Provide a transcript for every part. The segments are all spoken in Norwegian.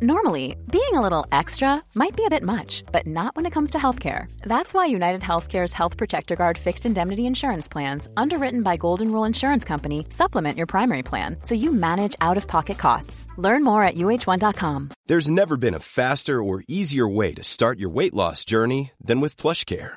Normally, being a little extra might be a bit much, but not when it comes to healthcare. That's why United Healthcare's Health Protector Guard fixed indemnity insurance plans, underwritten by Golden Rule Insurance Company, supplement your primary plan so you manage out of pocket costs. Learn more at uh1.com. There's never been a faster or easier way to start your weight loss journey than with PlushCare.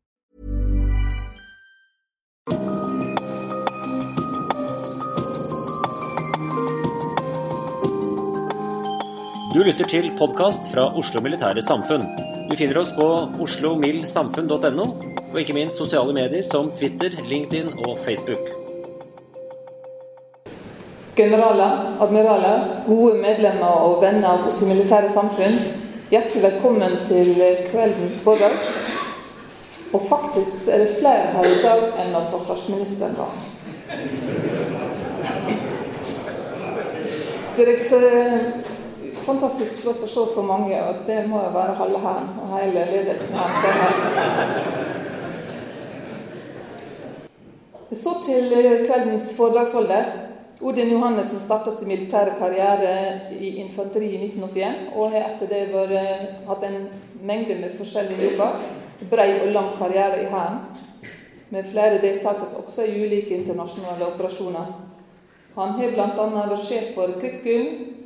Du lytter til podkast fra Oslo Militære Samfunn. Du finner oss på oslomildsamfunn.no, og ikke minst sosiale medier som Twitter, LinkedIn og Facebook. Generaler, admiraler, gode medlemmer og venner av Oslo Militære Samfunn. Hjertelig velkommen til kveldens foredrag. Og faktisk er det flere her i dag enn når forsvarsministeren var. Er så fantastisk flott å se så mange, og det må jo være halve hæren og hele ledelsen her. er. Så til kveldens foredragsholder. Odin Johannessen startet sin militære karriere i infanteri i 1981, og har etter det vært, hatt en mengde med forskjellige jobber. Brei og lang karriere i Hæren, med flere deltakere også i ulike internasjonale operasjoner. Han har bl.a. vært sjef for Krigsskolen,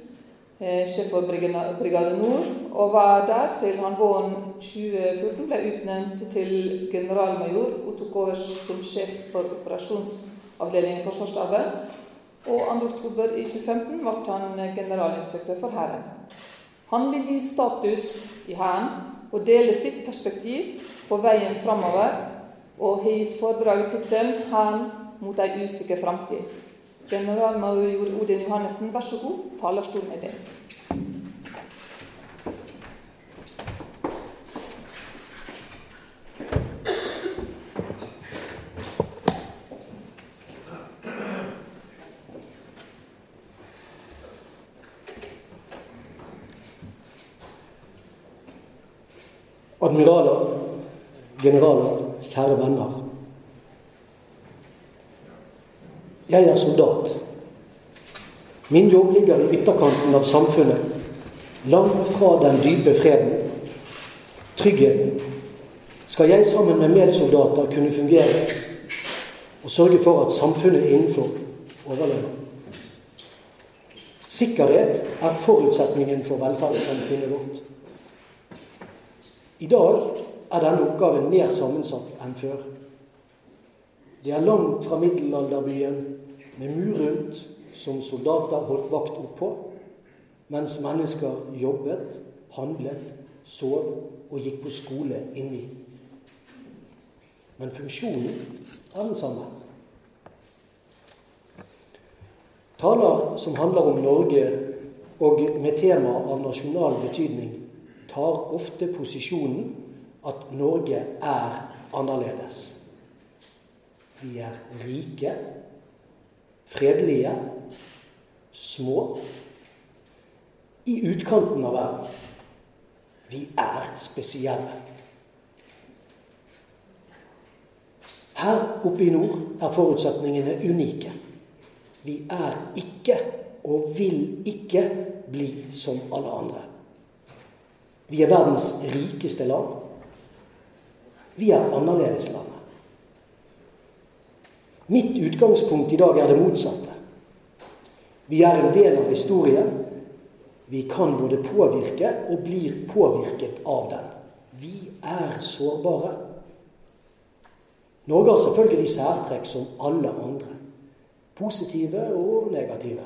eh, sjef for Brigade Nord, og var der til han våren 2014 ble utnevnt til generalmajor og tok over som sjef for operasjonsavdelingen i Forsvarsstaben. Og 2.10. i 2015 ble han generalinspektør for Hæren. Han vil gi status i Hæren og dele sitt perspektiv på veien framover, og har gitt foredraget tittelen 'Hæren mot ei usikker framtid'. Generalmajor Odin Johannessen, vær så god, talerstolen er din. Admiraler, generaler, kjære venner. Jeg er soldat. Min jobb ligger i ytterkanten av samfunnet, langt fra den dype freden, tryggheten. Skal jeg sammen med medsoldater kunne fungere og sørge for at samfunnet innenfor overlever? Sikkerhet er forutsetningen for velferdssamfunnet vårt. I dag er denne oppgaven mer sammensatt enn før. Det er langt fra middelalderbyen med mur rundt som soldater holdt vakt oppå, mens mennesker jobbet, handlet, sov og gikk på skole inni. Men funksjonen er den samme. Taler som handler om Norge og med tema av nasjonal betydning, tar ofte posisjonen at Norge er annerledes. Vi er rike, fredelige, små, i utkanten av verden. Vi er spesielle. Her oppe i nord er forutsetningene unike. Vi er ikke og vil ikke bli som alle andre. Vi er verdens rikeste land. Vi er annerledeslandet. Mitt utgangspunkt i dag er det motsatte. Vi er en del av historien. Vi kan både påvirke og blir påvirket av den. Vi er sårbare. Norge har selvfølgelig særtrekk som alle andre. Positive og negative.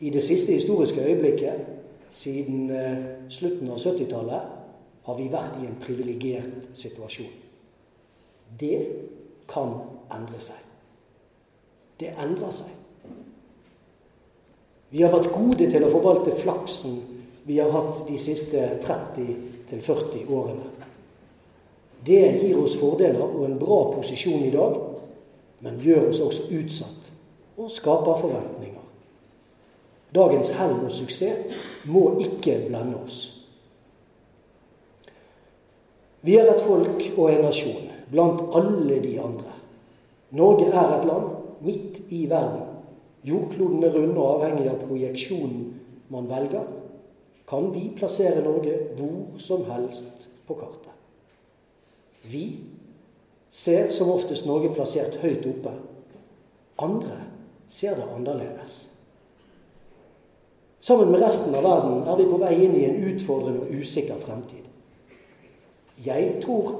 I det siste historiske øyeblikket, siden eh, slutten av 70-tallet, har vi vært i en privilegert situasjon. Det kan endre seg. Det endrer seg. Vi har vært gode til å forvalte flaksen vi har hatt de siste 30-40 årene. Det gir oss fordeler og en bra posisjon i dag, men gjør oss også utsatt og skaper forventninger. Dagens hell og suksess må ikke blende oss. Vi er et folk og en nasjon blant alle de andre. Norge er et land midt i verden. Jordkloden er rund og avhengig av projeksjonen man velger, kan vi plassere Norge hvor som helst på kartet. Vi ser som oftest Norge plassert høyt oppe. Andre ser det annerledes. Sammen med resten av verden er vi på vei inn i en utfordrende og usikker fremtid. Jeg tror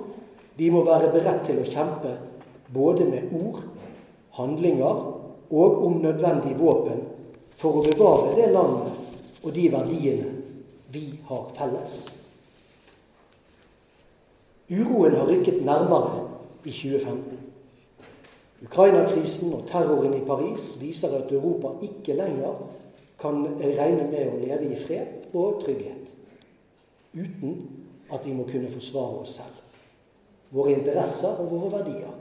vi må være beredt til å kjempe både med ord, handlinger og om nødvendig våpen for å bevare det landet og de verdiene vi har felles. Uroen har rykket nærmere i 2015. Ukraina-krisen og terroren i Paris viser at Europa ikke lenger kan regne med å leve i fred og trygghet uten at vi må kunne forsvare oss selv, våre interesser og våre verdier.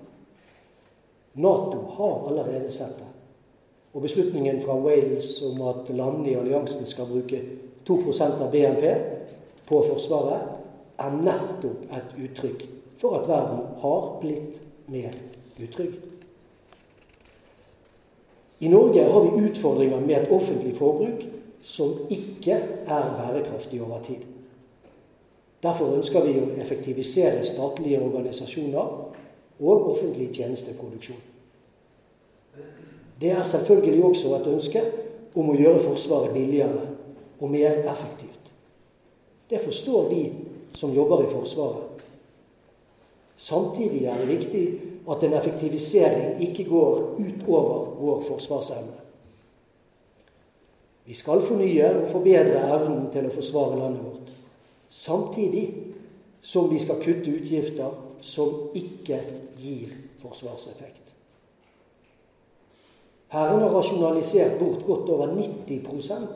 Nato har allerede sett det. Og beslutningen fra Wales om at landene i alliansen skal bruke 2% av BNP på Forsvaret, er nettopp et uttrykk for at verden har blitt mer utrygg. I Norge har vi utfordringer med et offentlig forbruk som ikke er bærekraftig over tid. Derfor ønsker vi å effektivisere statlige organisasjoner og offentlig tjenesteproduksjon. Det er selvfølgelig også et ønske om å gjøre Forsvaret billigere og mer effektivt. Det forstår vi som jobber i Forsvaret. Samtidig er det viktig at en effektivisering ikke går utover vår forsvarsevne. Vi skal fornye og forbedre evnen til å forsvare landet vårt, samtidig som vi skal kutte utgifter som ikke gir forsvarseffekt. Hæren har rasjonalisert bort godt over 90%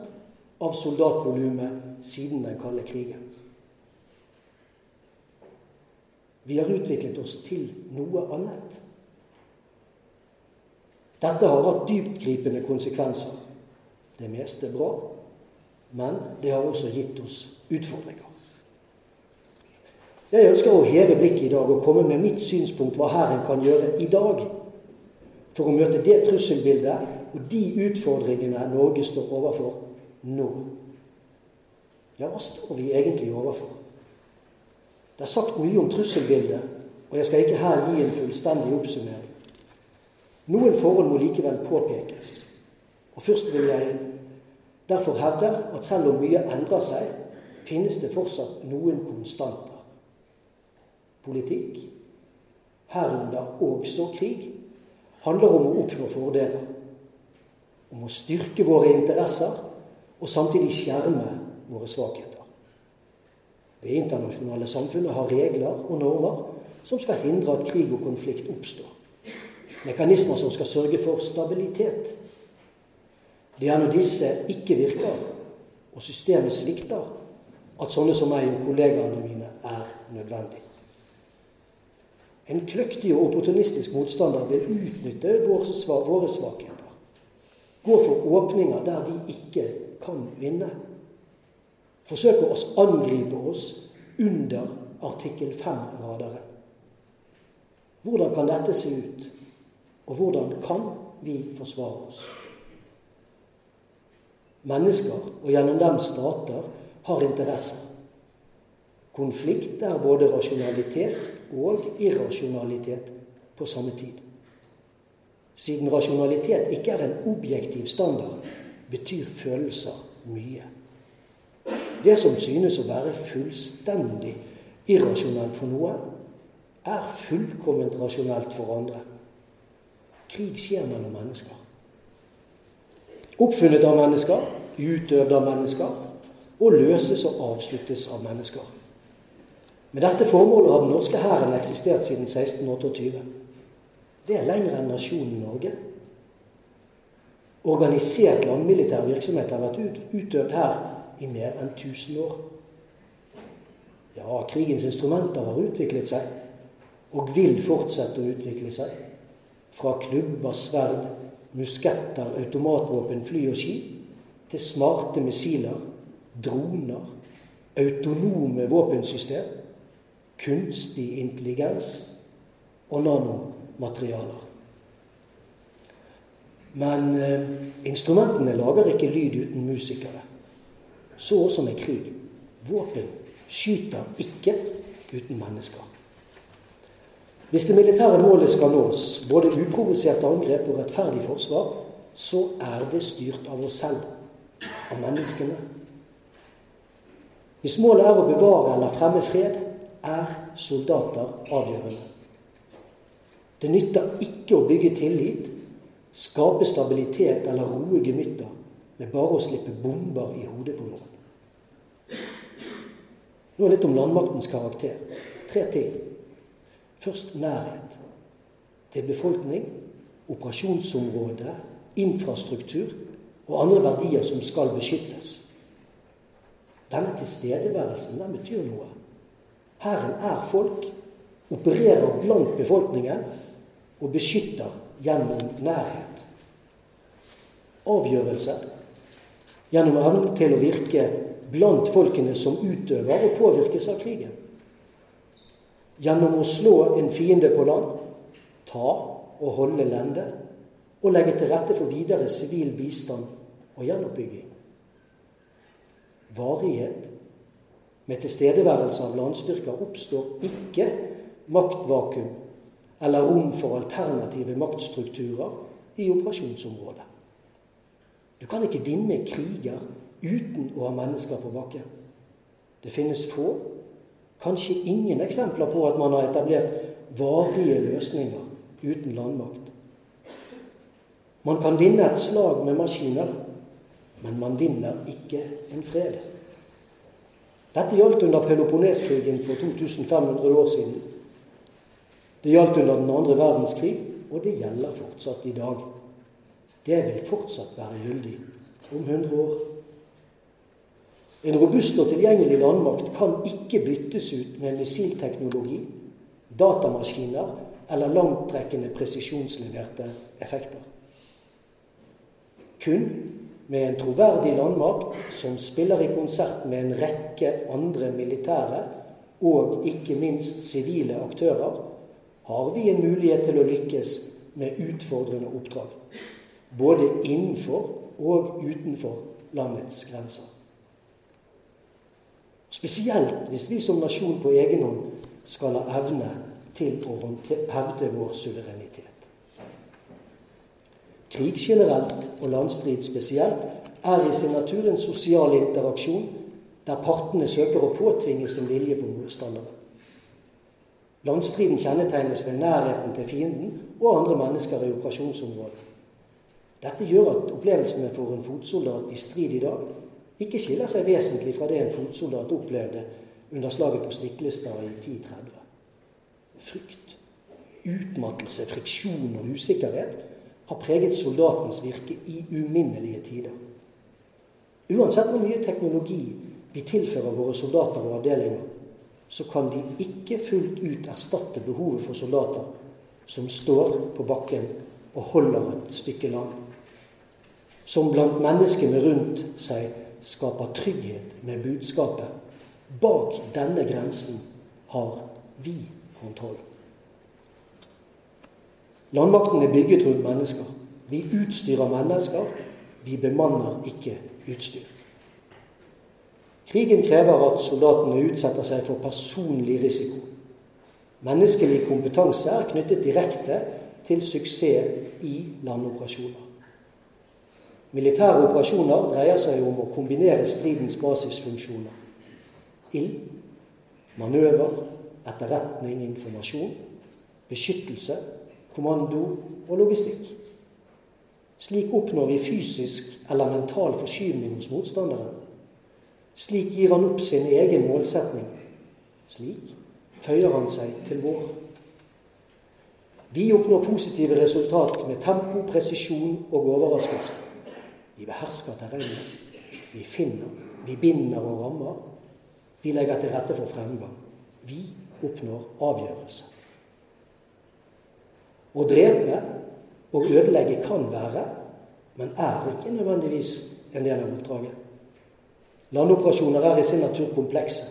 av soldatvolumet siden den kalde krigen. Vi har utviklet oss til noe annet. Dette har hatt dyptgripende konsekvenser. Det meste er bra, men det har også gitt oss utfordringer. Jeg ønsker å heve blikket i dag og komme med mitt synspunkt hva Hæren kan gjøre i dag for å møte det trusselbildet og de utfordringene Norge står overfor nå. Ja, hva står vi egentlig overfor? Det er sagt mye om trusselbildet, og jeg skal ikke her gi en fullstendig oppsummering. Noen forhold må likevel påpekes. Og først vil jeg derfor hevde at selv om mye endrer seg, finnes det fortsatt noen konstanter. Politikk, herunder også krig, handler om å oppnå fordeler. Om å styrke våre interesser og samtidig skjerme våre svakheter. Det internasjonale samfunnet har regler og normer som skal hindre at krig og konflikt oppstår. Mekanismer som skal sørge for stabilitet. Det er når disse ikke virker, og systemet svikter, at sånne som meg og kollegaene mine er nødvendig. En kløktig og opportunistisk motstander vil utnytte våre svakheter. Gå for åpninger der vi ikke kan vinne Forsøke å angripe oss under artikkel 5-radaren. Hvordan kan dette se ut? Og hvordan kan vi forsvare oss? Mennesker, og gjennom dem stater, har interesser. Konflikt er både rasjonalitet og irrasjonalitet på samme tid. Siden rasjonalitet ikke er en objektiv standard, betyr følelser mye. Det som synes å være fullstendig irrasjonelt for noen, er fullkomment rasjonelt for andre. Krig skjer mellom mennesker. Oppfunnet av mennesker, utøvd av mennesker, og løses og avsluttes av mennesker. Med dette formålet har den norske hæren eksistert siden 1628. Det er lenger enn nasjonen Norge. Organisert landmilitær virksomhet har vært utøvd her i mer enn 1000 år. Ja, krigens instrumenter har utviklet seg, og vil fortsette å utvikle seg. Fra klubber, sverd, musketter, automatvåpen, fly og skip, til smarte missiler, droner, autonome våpensystem, kunstig intelligens og nanomaterialer. Men eh, instrumentene lager ikke lyd uten musikere. Så også med krig. Våpen skyter ikke uten mennesker. Hvis det militære målet skal nås, både uprovoserte angrep og rettferdig forsvar, så er det styrt av oss selv, av menneskene. Hvis målet er å bevare eller fremme fred, er soldater avgjørende. Det nytter ikke å bygge tillit, skape stabilitet eller roe gemytter med bare å slippe bomber i hodet på noen. Nå litt om landmaktens karakter. Tre ting. Først nærhet til befolkning, operasjonsområde, infrastruktur og andre verdier som skal beskyttes. Denne tilstedeværelsen den betyr noe. Hæren er folk, opererer blant befolkningen og beskytter gjennom nærhet. Avgjørelse gjennom evnen til å virke blant folkene som utøver og påvirkes av krigen. Gjennom å slå en fiende på land, ta og holde lende, og legge til rette for videre sivil bistand og gjenoppbygging. Varighet med tilstedeværelse av landstyrker oppstår ikke maktvakuum eller rom for alternative maktstrukturer i operasjonsområdet. Du kan ikke vinne kriger uten å ha mennesker på bakken. Det finnes få, kanskje ingen eksempler på at man har etablert varige løsninger uten landmakt. Man kan vinne et slag med maskiner, men man vinner ikke en fred. Dette gjaldt under Peloponneskrigen for 2500 år siden. Det gjaldt under den andre verdenskrig, og det gjelder fortsatt i dag. Det vil fortsatt være gyldig om 100 år. En robust og tilgjengelig landmakt kan ikke byttes ut med missilteknologi, datamaskiner eller langtrekkende presisjonsleverte effekter. Kun med en troverdig landmakt som spiller i konsert med en rekke andre militære og ikke minst sivile aktører, har vi en mulighet til å lykkes med utfordrende oppdrag. Både innenfor og utenfor landets grenser. Spesielt hvis vi som nasjon på egen hånd skal ha evne til å hevde vår suverenitet. Krig generelt og landstrid spesielt er i sin natur en sosial interaksjon der partene søker å påtvinge sin vilje på motstanderen. Landstriden kjennetegnes ved nærheten til fienden og andre mennesker i operasjonsområdet. Dette gjør at opplevelsene for en fotsoldat i strid i dag ikke skiller seg vesentlig fra det en fotsoldat opplevde under slaget på Stiklestad i 1030. Frykt, utmattelse, friksjon og usikkerhet har preget soldatens virke i uminnelige tider. Uansett hvor mye teknologi vi tilfører våre soldater og avdelinger, så kan vi ikke fullt ut erstatte behovet for soldater som står på bakken og holder et stykke land. Som blant menneskene rundt seg skaper trygghet med budskapet. Bak denne grensen har vi kontroll. Landmakten er bygget rundt mennesker. Vi utstyrer mennesker. Vi bemanner ikke utstyr. Krigen krever at soldatene utsetter seg for personlig risiko. Menneskelig kompetanse er knyttet direkte til suksess i landoperasjoner. Militære operasjoner dreier seg om å kombinere stridens basisfunksjoner. Ild, manøver, etterretning, informasjon, beskyttelse, kommando og logistikk. Slik oppnår vi fysisk eller mental forskyvning hos motstanderen. Slik gir han opp sin egen målsetning. Slik føyer han seg til vår. Vi oppnår positive resultat med tempo, presisjon og overraskelse. Vi behersker terrenget. Vi finner, vi binder og rammer. Vi legger til rette for fremgang. Vi oppnår avgjørelse. Å drepe og ødelegge kan være, men er ikke nødvendigvis en del av oppdraget. Landoperasjoner er i sin natur komplekse.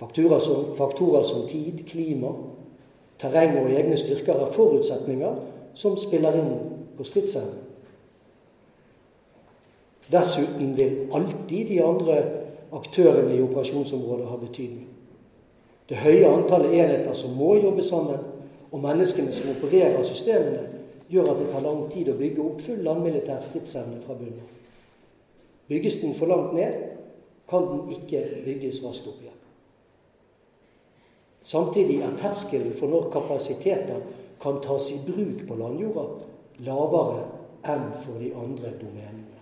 Faktorer som, faktorer som tid, klima, terreng og egne styrker er forutsetninger som spiller inn på stridsevnen. Dessuten vil alltid de andre aktørene i operasjonsområdet ha betydning. Det høye antallet enheter som må jobbe sammen, og menneskene som opererer systemene, gjør at det tar lang tid å bygge opp full landmilitær stridsevne fra bunnen. Bygges den for langt ned, kan den ikke bygges raskt opp igjen. Samtidig er terskelen for når kapasiteter kan tas i bruk på landjorda, lavere enn for de andre domenene.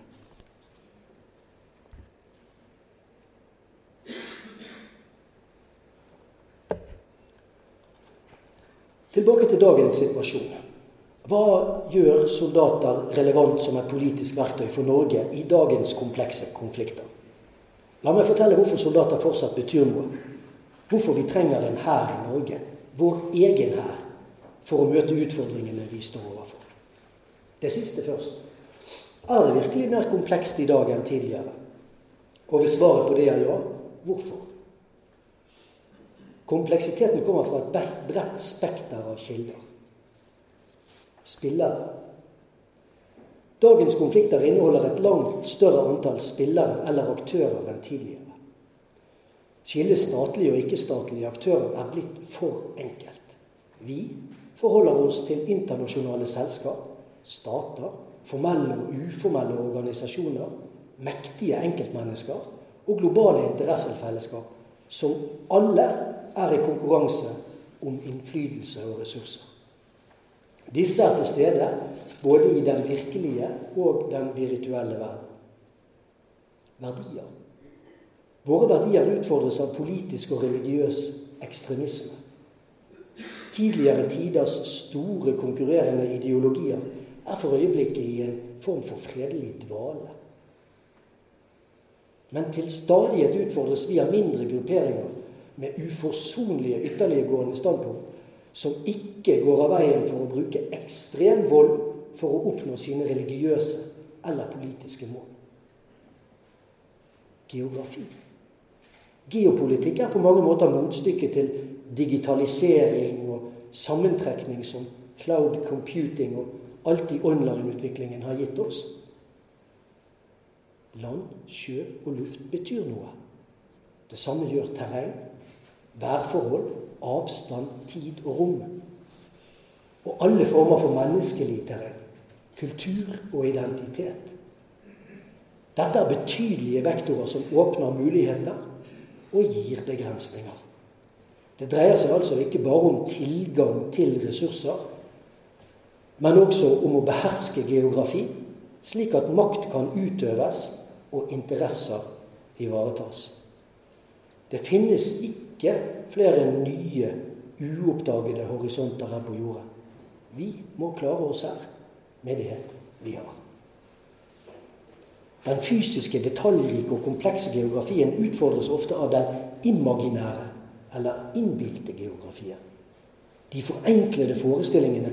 Tilbake til dagens situasjon. Hva gjør soldater relevant som et politisk verktøy for Norge i dagens komplekse konflikter? La meg fortelle hvorfor soldater fortsatt betyr noe. Hvorfor vi trenger en hær i Norge, vår egen hær, for å møte utfordringene vi står overfor. Det siste først. Er det virkelig mer komplekst i dag enn tidligere? Og hvis svaret på det er ja, hvorfor? Kompleksiteten kommer fra et bredt spekter av kilder. Spillere. Dagens konflikter inneholder et langt større antall spillere eller aktører enn tidligere. Skillet statlige og ikke-statlige aktører er blitt for enkelt. Vi forholder oss til internasjonale selskap, stater, formelle og uformelle organisasjoner, mektige enkeltmennesker og globale interessefellesskap, som alle er i konkurranse om innflytelse og ressurser. Disse er til stede både i den virkelige og den virtuelle verden. Verdier. Våre verdier utfordres av politisk og religiøs ekstremisme. Tidligere tiders store konkurrerende ideologier er for øyeblikket i en form for fredelig dvale. Men til stadighet utfordres vi av mindre grupperinger med uforsonlige ytterliggående standpunkt som ikke går av veien for å bruke ekstrem vold for å oppnå sine religiøse eller politiske mål. Geografi. Geopolitikk er på mange måter motstykket til digitalisering og sammentrekning som cloud computing og alt i online-utviklingen har gitt oss. Land, sjø og luft betyr noe. Det samme gjør terreng, værforhold, avstand, tid og rom. Og alle former for menneskelig terreng. Kultur og identitet. Dette er betydelige vektorer som åpner muligheter og gir begrensninger. Det dreier seg altså ikke bare om tilgang til ressurser, men også om å beherske geografi, slik at makt kan utøves og interesser ivaretas. Det finnes ikke flere nye, uoppdagede horisonter her på jorda. Vi må klare oss her med det vi har. Den fysiske, detaljrike og komplekse geografien utfordres ofte av den imaginære eller innbilte geografien. De forenklede forestillingene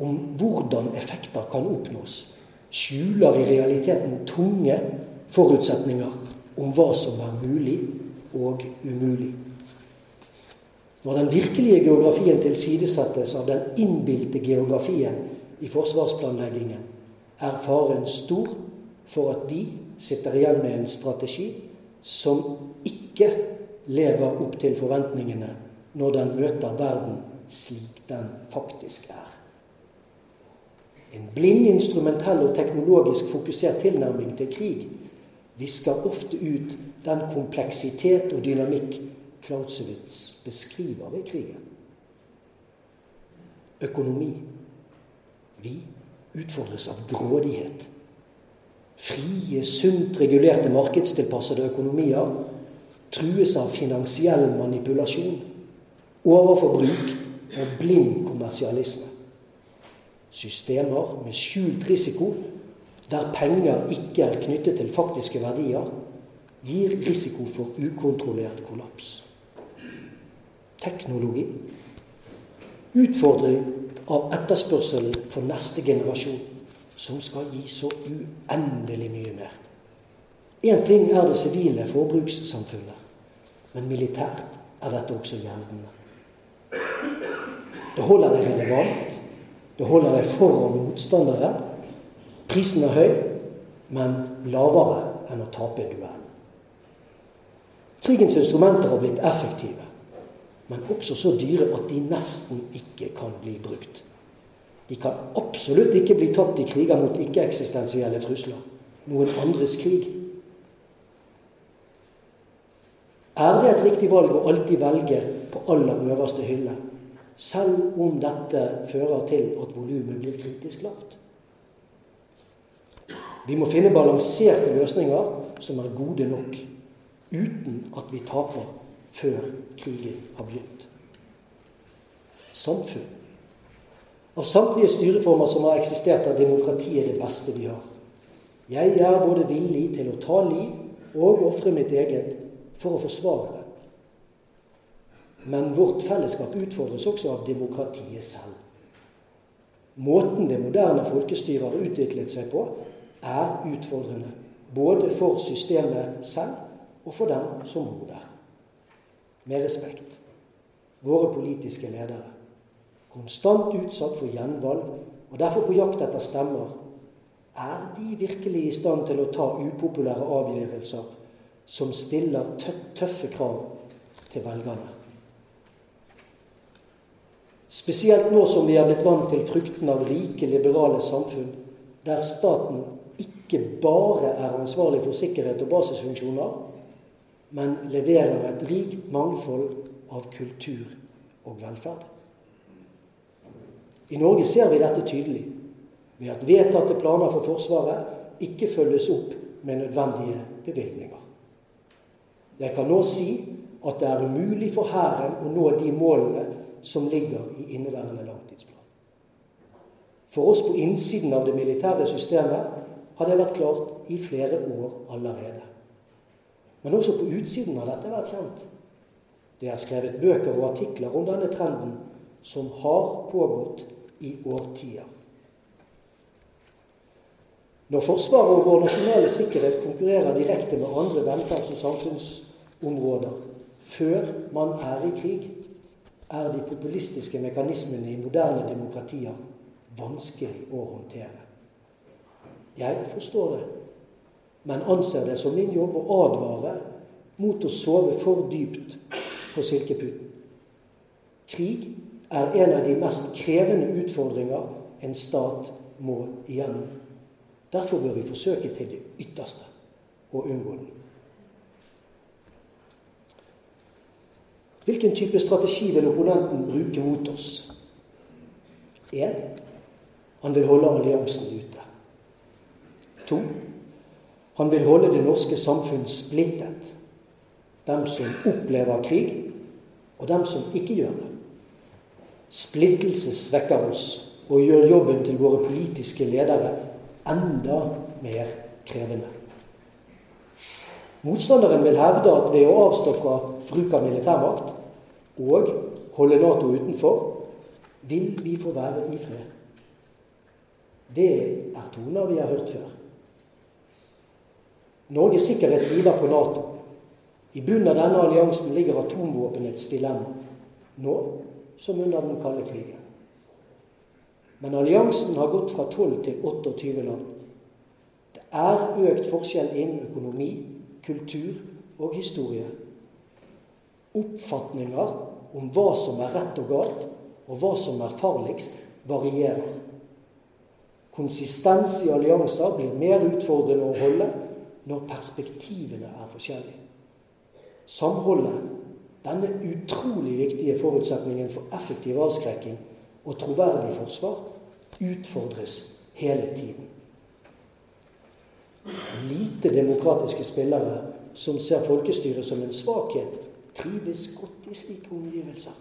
om hvordan effekter kan oppnås, skjuler i realiteten tunge forutsetninger om hva som er mulig og umulig. Når den virkelige geografien tilsidesettes av den innbilte geografien i forsvarsplanleggingen, er faren stor for at de sitter igjen med en strategi som ikke lever opp til forventningene når den møter verden slik den faktisk er. En blind, instrumentell og teknologisk fokusert tilnærming til krig visker ofte ut den kompleksitet og dynamikk Clausewitz beskriver ved krigen. Økonomi. Vi utfordres av grådighet. Frie, sunt regulerte markedstilpassede økonomier trues av finansiell manipulasjon, overforbruk og blind kommersialisme. Systemer med skjult risiko, der penger ikke er knyttet til faktiske verdier, gir risiko for ukontrollert kollaps. Teknologi Utfordring av etterspørselen for neste generasjon, som skal gi så uendelig mye mer. Én ting er det sivile forbrukssamfunnet, men militært er dette også gjeldende. Det holder deg relevant, det holder deg foran motstandere. Prisen er høy, men lavere enn å tape duellen. Krigens instrumenter har blitt effektive, men også så dyre at de nesten ikke kan bli brukt. De kan absolutt ikke bli tapt i kriger mot ikke-eksistensielle trusler. Noen andres krig. Er det et riktig valg å alltid velge på aller øverste hylle, selv om dette fører til at volumet blir kritisk lavt? Vi må finne balanserte løsninger som er gode nok uten at vi taper før krigen har begynt. Samfunn. Av samtlige styreformer som har eksistert, er demokratiet det beste vi har. Jeg er både villig til å ta liv og ofre mitt eget for å forsvare det. Men vårt fellesskap utfordres også av demokratiet selv. Måten det moderne folkestyret har utviklet seg på, er utfordrende. Både for systemet selv og for dem som bor der. Med respekt. Våre politiske ledere. Konstant utsatt for gjenvalg og derfor på jakt etter stemmer. Er de virkelig i stand til å ta upopulære avgjørelser som stiller tøffe krav til velgerne? Spesielt nå som vi er blitt vant til frukten av rike, liberale samfunn, der staten ikke bare er ansvarlig for sikkerhet og basisfunksjoner, men leverer et rikt mangfold av kultur og velferd. I Norge ser vi dette tydelig ved at vedtatte planer for Forsvaret ikke følges opp med nødvendige bevilgninger. Jeg kan nå si at det er umulig for Hæren å nå de målene som ligger i inneværende langtidsplan. For oss på innsiden av det militære systemet har det vært klart i flere år allerede. Men også på utsiden har dette vært kjent. Det er skrevet bøker og artikler om denne trenden, som har pågått i årtier. Når Forsvaret og vår nasjonale sikkerhet konkurrerer direkte med andre velferds- og samfunnsområder før man er i krig, er de populistiske mekanismene i moderne demokratier vanskelig å håndtere. Jeg forstår det men anser det som min jobb å advare mot å sove for dypt på silkeputen. Krig er en av de mest krevende utfordringer en stat må igjennom. Derfor bør vi forsøke til det ytterste å unngå den. Hvilken type strategi vil opponenten bruke mot oss? 1. Han vil holde alliansen ute. 2. Han vil holde det norske samfunn splittet. Dem som opplever krig, og dem som ikke gjør det. Splittelse svekker oss og gjør jobben til våre politiske ledere enda mer krevende. Motstanderen vil hevde at ved å avstå fra bruk av militærmakt og holde Nato utenfor, vil vi få være i fred. Det er toner vi har hørt før. Norges sikkerhet hviler på Nato. I bunnen av denne alliansen ligger atomvåpenets dilemma. Nå som under den kalde krigen. Men alliansen har gått fra 12 til 28 land. Det er økt forskjell innen økonomi, kultur og historie. Oppfatninger om hva som er rett og galt, og hva som er farligst, varierer. Konsistens i allianser blir mer utfordrende å holde når perspektivene er forskjellige. Samholdet denne utrolig viktige forutsetningen for effektiv avskrekking og troverdig forsvar utfordres hele tiden. Lite demokratiske spillere som ser folkestyret som en svakhet, trives godt i slike omgivelser.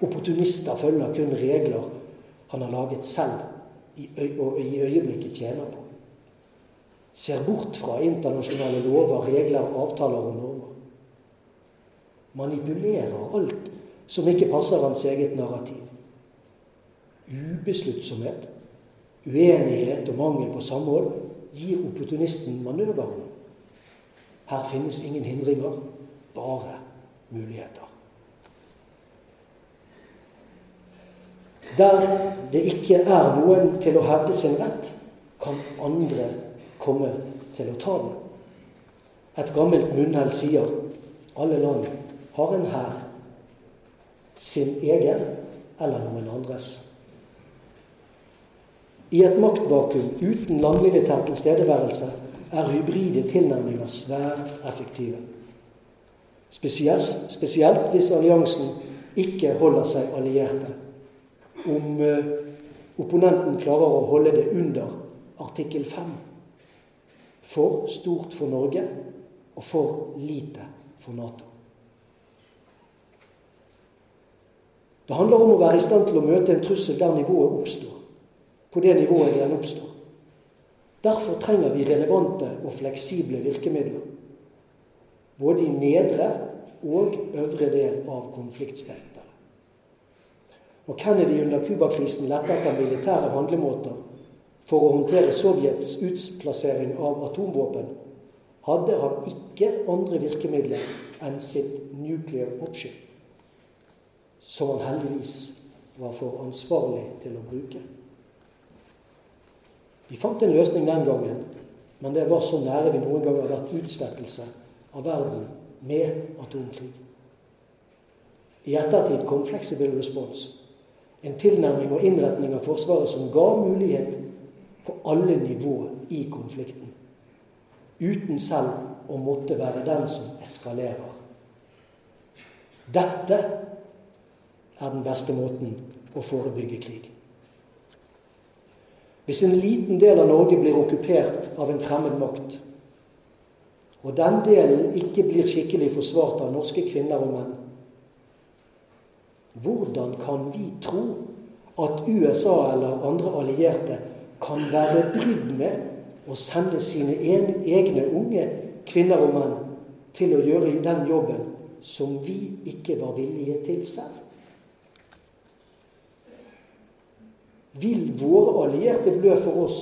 Opportunister følger kun regler han har laget selv og i øyeblikket tjener på. Ser bort fra internasjonale lover, regler, avtaler og normer. Manipulerer alt som ikke passer hans eget narrativ. Ubesluttsomhet, uenighet og mangel på samhold gir opportunisten manøverrom. Her finnes ingen hindringer, bare muligheter. Der det ikke er noen til å hevde sin rett, kan andre komme til å ta den. Et gammelt munnhell sier alle land har en hær, sin egen eller noen andres. I et maktvakuum uten landmilitær tilstedeværelse er hybride tilnærminger svært effektive. Spesielt, hvis alliansen ikke holder seg allierte. Om uh, opponenten klarer å holde det under artikkel 5. For stort for Norge og for lite for Nato. Det handler om å være i stand til å møte en trussel der nivået oppstår på det nivået den oppstår. Derfor trenger vi relevante og fleksible virkemidler. Både i nedre og øvre del av konfliktspekteret. Når Kennedy under Cuba-krisen lette etter militære handlemåter for å håndtere Sovjets utplassering av atomvåpen, hadde han ikke andre virkemidler enn sitt nuclear option, som han heldigvis var for ansvarlig til å bruke. De fant en løsning den gangen, men det var så nære vi noen gang har vært utslettelse av verden med atomkrig. I ettertid kom flexible response, en tilnærming og innretning av Forsvaret som ga mulighet på alle nivå i konflikten, uten selv å måtte være den som eskalerer. Dette er den beste måten å forebygge krig. Hvis en liten del av Norge blir okkupert av en fremmed makt, og den delen ikke blir skikkelig forsvart av norske kvinner og menn, hvordan kan vi tro at USA eller andre allierte kan være brydd med å sende sine egne unge kvinner og menn til å gjøre den jobben som vi ikke var villige til selv? Vil våre allierte blø for oss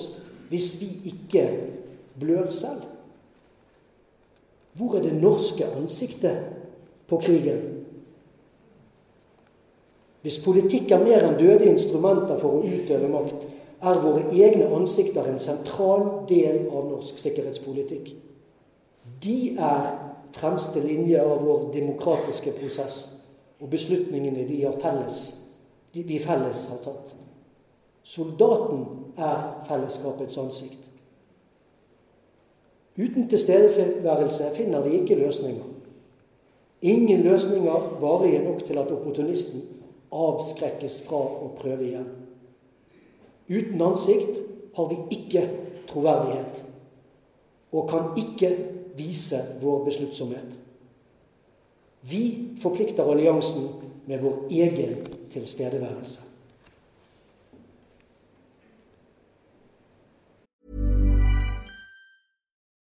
hvis vi ikke blør selv? Hvor er det norske ansiktet på krigen? Hvis politikk er mer enn døde instrumenter for å utøve makt, er våre egne ansikter en sentral del av norsk sikkerhetspolitikk. De er fremste linje av vår demokratiske prosess og beslutningene vi, felles, vi felles har tatt. Soldaten er fellesskapets ansikt. Uten tilstedeværelse finner vi ikke løsninger. Ingen løsninger varige nok til at opportunisten avskrekkes fra å prøve igjen. Uten ansikt har vi ikke troverdighet og kan ikke vise vår besluttsomhet. Vi forplikter alliansen med vår egen tilstedeværelse.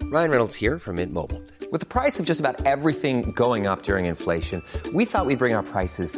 Ryan Reynolds here from Mint Mobile. With the price of just about everything going up during inflation, we thought we'd bring our prices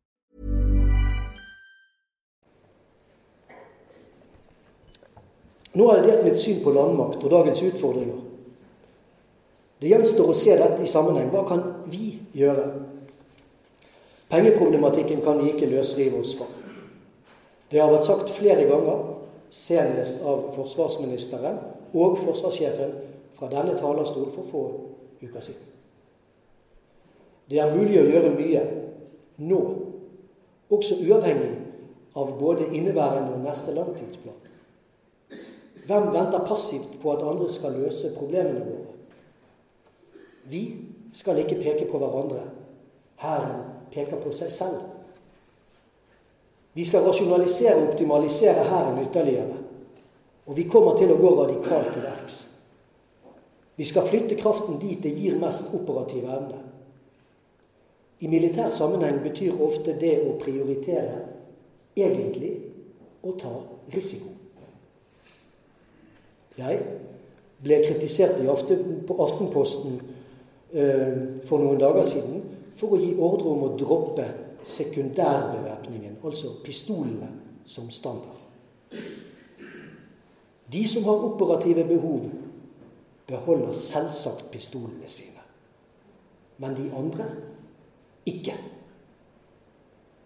Nå har jeg delt mitt syn på landmakt og dagens utfordringer. Det gjenstår å se dette i sammenheng. Hva kan vi gjøre? Pengeproblematikken kan vi ikke løsrive oss fra. Det har vært sagt flere ganger, senest av forsvarsministeren og forsvarssjefen fra denne talerstol for få uker siden. Det er mulig å gjøre mye nå, også uavhengig av både inneværende og neste langtidsplan. Hvem venter passivt på at andre skal løse problemene våre? Vi skal ikke peke på hverandre. Hæren peker på seg selv. Vi skal rasjonalisere og optimalisere Hæren ytterligere. Og vi kommer til å gå radikalt til verks. Vi skal flytte kraften dit det gir mest operativ evne. I militær sammenheng betyr ofte det å prioritere egentlig å ta risiko. Jeg ble kritisert på Aftenposten eh, for noen dager siden for å gi ordre om å droppe sekundærbevæpningen, altså pistolene, som standard. De som har operative behov, beholder selvsagt pistolene sine. Men de andre ikke.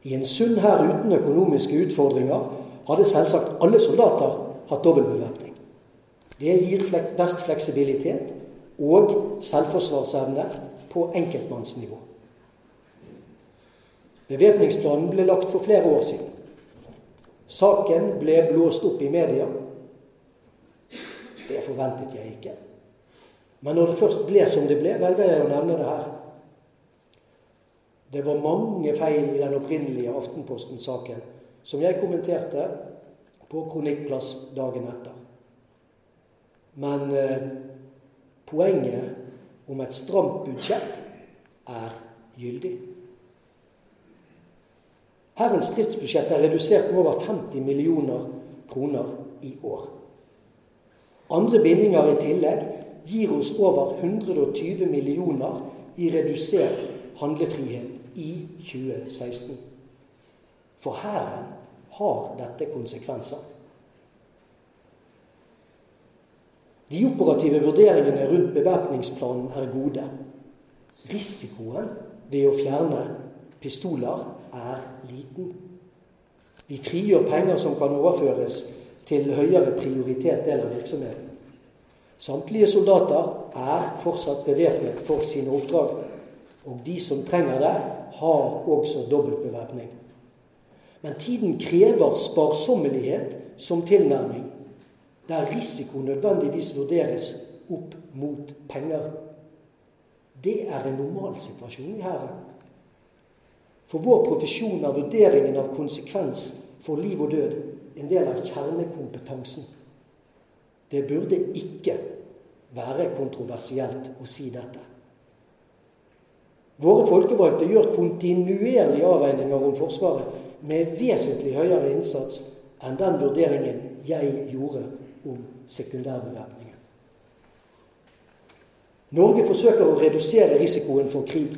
I en sunn hær uten økonomiske utfordringer hadde selvsagt alle soldater hatt dobbeltbevæpning. Det gir best fleksibilitet og selvforsvarsevne på enkeltmannsnivå. Bevæpningsplanen ble lagt for flere år siden. Saken ble blåst opp i media. Det forventet jeg ikke. Men når det først ble som det ble, velger jeg å nevne det her. Det var mange feil i den opprinnelige Aftenposten-saken som jeg kommenterte på Kronikkplass dagen etter. Men eh, poenget om et stramt budsjett er gyldig. Herrens driftsbudsjett er redusert med over 50 millioner kroner i år. Andre bindinger i tillegg gir oss over 120 millioner i redusert handlefrihet i 2016. For Hæren har dette konsekvenser. De operative vurderingene rundt bevæpningsplanen er gode. Risikoen ved å fjerne pistoler er liten. Vi frigjør penger som kan overføres til høyere prioritet del av virksomheten. Samtlige soldater er fortsatt bevæpnet for sine oppdrag. Og de som trenger det, har også dobbeltbevæpning. Men tiden krever sparsommelighet som tilnærming der risiko nødvendigvis vurderes opp mot penger. Det er en normalsituasjon i Hæren. For vår profesjon er vurderingen av konsekvens for liv og død en del av kjernekompetansen. Det burde ikke være kontroversielt å si dette. Våre folkevalgte gjør kontinuerlige avveininger om Forsvaret med vesentlig høyere innsats enn den vurderingen jeg gjorde om sekundærbevæpningen. Norge forsøker å redusere risikoen for krig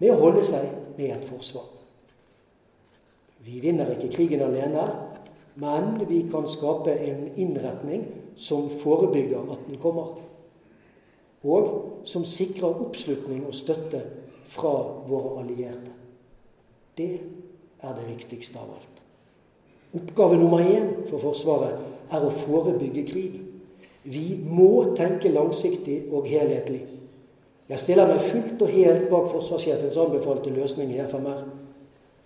med å holde seg med et forsvar. Vi vinner ikke krigen alene, men vi kan skape en innretning som forebygger at den kommer. Og som sikrer oppslutning og støtte fra våre allierte. Det er det viktigste av alt. Oppgave nummer én for Forsvaret er å forebygge krig. Vi må tenke langsiktig og helhetlig. Jeg stiller meg fullt og helt bak forsvarssjefens anbefalte løsning i FMR.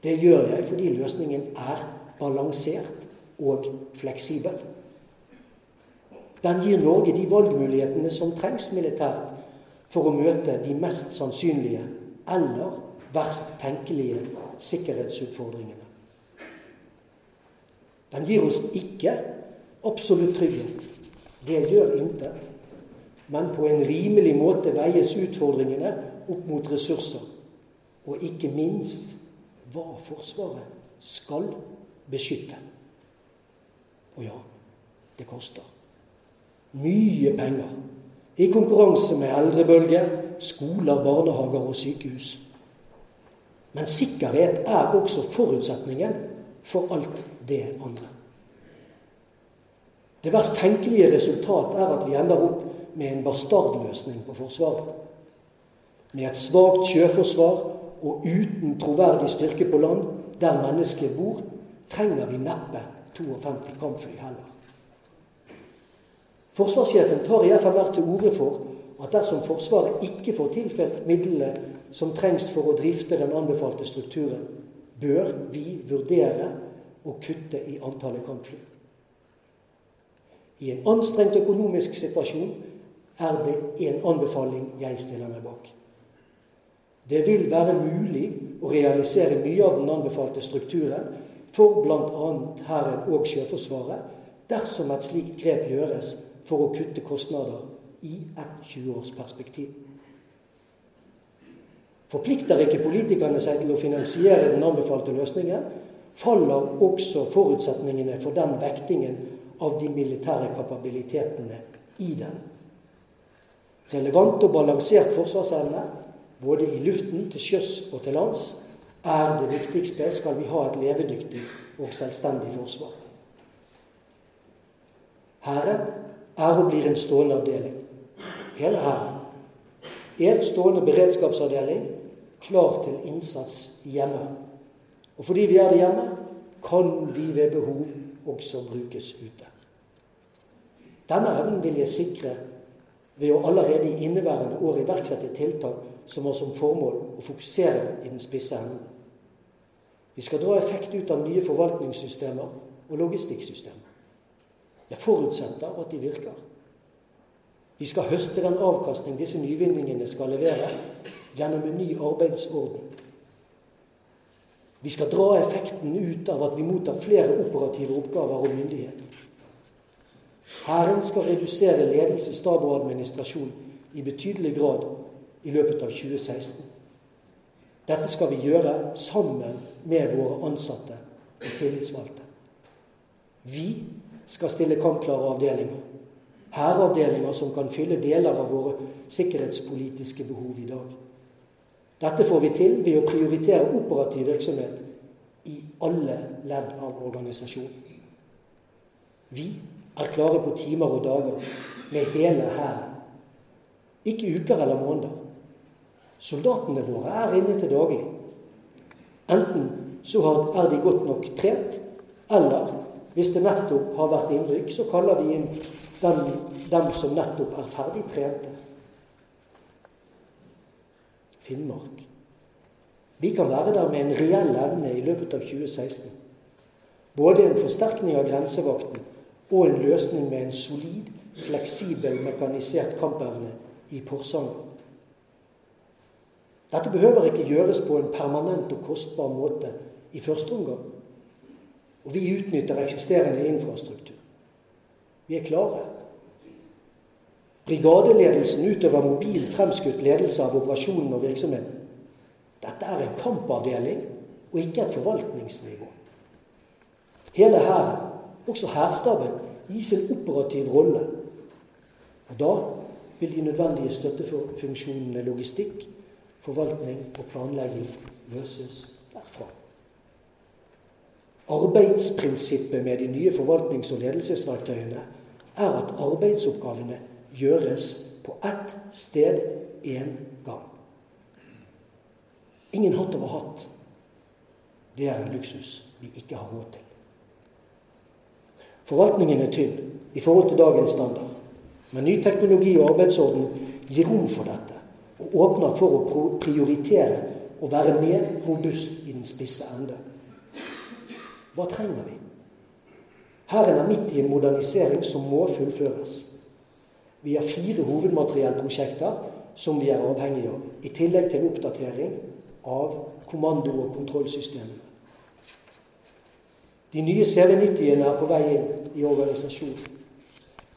Det gjør jeg fordi løsningen er balansert og fleksibel. Den gir Norge de valgmulighetene som trengs militært for å møte de mest sannsynlige eller verst tenkelige sikkerhetsutfordringene. Den gir oss ikke absolutt trygghet. Det gjør intet. Men på en rimelig måte veies utfordringene opp mot ressurser. Og ikke minst hva Forsvaret skal beskytte. Og ja, det koster. Mye penger. I konkurranse med eldrebølge, skoler, barnehager og sykehus. Men sikkerhet er også forutsetningen for alt det andre. Det verst tenkelige resultat er at vi ender opp med en bastardløsning på Forsvaret. Med et svakt sjøforsvar og uten troverdig styrke på land, der mennesker bor, trenger vi neppe 52 kampfly heller. Forsvarssjefen tar i FMR til orde for at dersom Forsvaret ikke får tilfelt midlene som trengs for å drifte den anbefalte strukturen, bør vi vurdere å kutte i antallet kampfly. I en anstrengt økonomisk situasjon er det en anbefaling jeg stiller meg bak. Det vil være mulig å realisere mye av den anbefalte strukturen for bl.a. Hæren og Sjøforsvaret dersom et slikt grep gjøres for å kutte kostnader i et 20-årsperspektiv. Forplikter ikke politikerne seg til å finansiere den anbefalte løsningen, faller også forutsetningene for den vektingen av de militære kapabilitetene i den. Relevant og balansert forsvarsevne, både i luften, til sjøs og til lands, er det viktigste skal vi ha et levedyktig og selvstendig forsvar. Hæren er og blir en stående avdeling. Hele Hæren. En stående beredskapsavdeling klar til innsats hjemme. Og fordi vi er det hjemme, kan vi ved behov også brukes ute. Denne evnen vil jeg sikre ved å allerede i inneværende år iverksette tiltak som har som formål å fokusere i den spisse enden. Vi skal dra effekt ut av nye forvaltningssystemer og logistikksystemer. Jeg forutsetter at de virker. Vi skal høste den avkastning disse nyvinningene skal levere, gjennom en ny arbeidsorden. Vi skal dra effekten ut av at vi mottar flere operative oppgaver og myndighet. Hæren skal redusere ledelse, stab og administrasjon i betydelig grad i løpet av 2016. Dette skal vi gjøre sammen med våre ansatte og tillitsvalgte. Vi skal stille kampklare avdelinger. Hæravdelinger som kan fylle deler av våre sikkerhetspolitiske behov i dag. Dette får vi til ved å prioritere operativ virksomhet i alle ledd av organisasjonen. Vi er klare på timer og dager med hele hæren. Ikke uker eller måneder. Soldatene våre er inne til daglig. Enten så er de godt nok trent, eller hvis det nettopp har vært innrykk, så kaller vi inn dem, dem som nettopp er ferdig trente. Finnmark. Vi kan være der med en reell evne i løpet av 2016. Både en forsterkning av grensevakten og en løsning med en solid, fleksibel, mekanisert kampevne i Porsanger. Dette behøver ikke gjøres på en permanent og kostbar måte i første omgang. Og vi utnytter eksisterende infrastruktur. Vi er klare. Brigadeledelsen utøver mobil, fremskutt ledelse av operasjonen og virksomheten. Dette er en kampavdeling og ikke et forvaltningsnivå. Hele hæren, også hærstaben, gis en operativ rolle. Og da vil de nødvendige støttefunksjonene logistikk, forvaltning og planlegging løses derfra. Arbeidsprinsippet med de nye forvaltnings- og ledelsesverktøyene er at arbeidsoppgavene gjøres på ett sted én gang. Ingen hatt over hatt. Det er en luksus vi ikke har råd til. Forvaltningen er tynn i forhold til dagens standard. Men ny teknologi og arbeidsorden gir rom for dette og åpner for å prioritere og være mer robust i den spisse ende. Hva trenger vi? Hæren er midt i en modernisering som må fullføres. Vi har fire hovedmateriellprosjekter som vi er avhengige av, i tillegg til oppdatering av kommando- og kontrollsystemene. De nye CV90-ene er på vei inn i organisasjonen.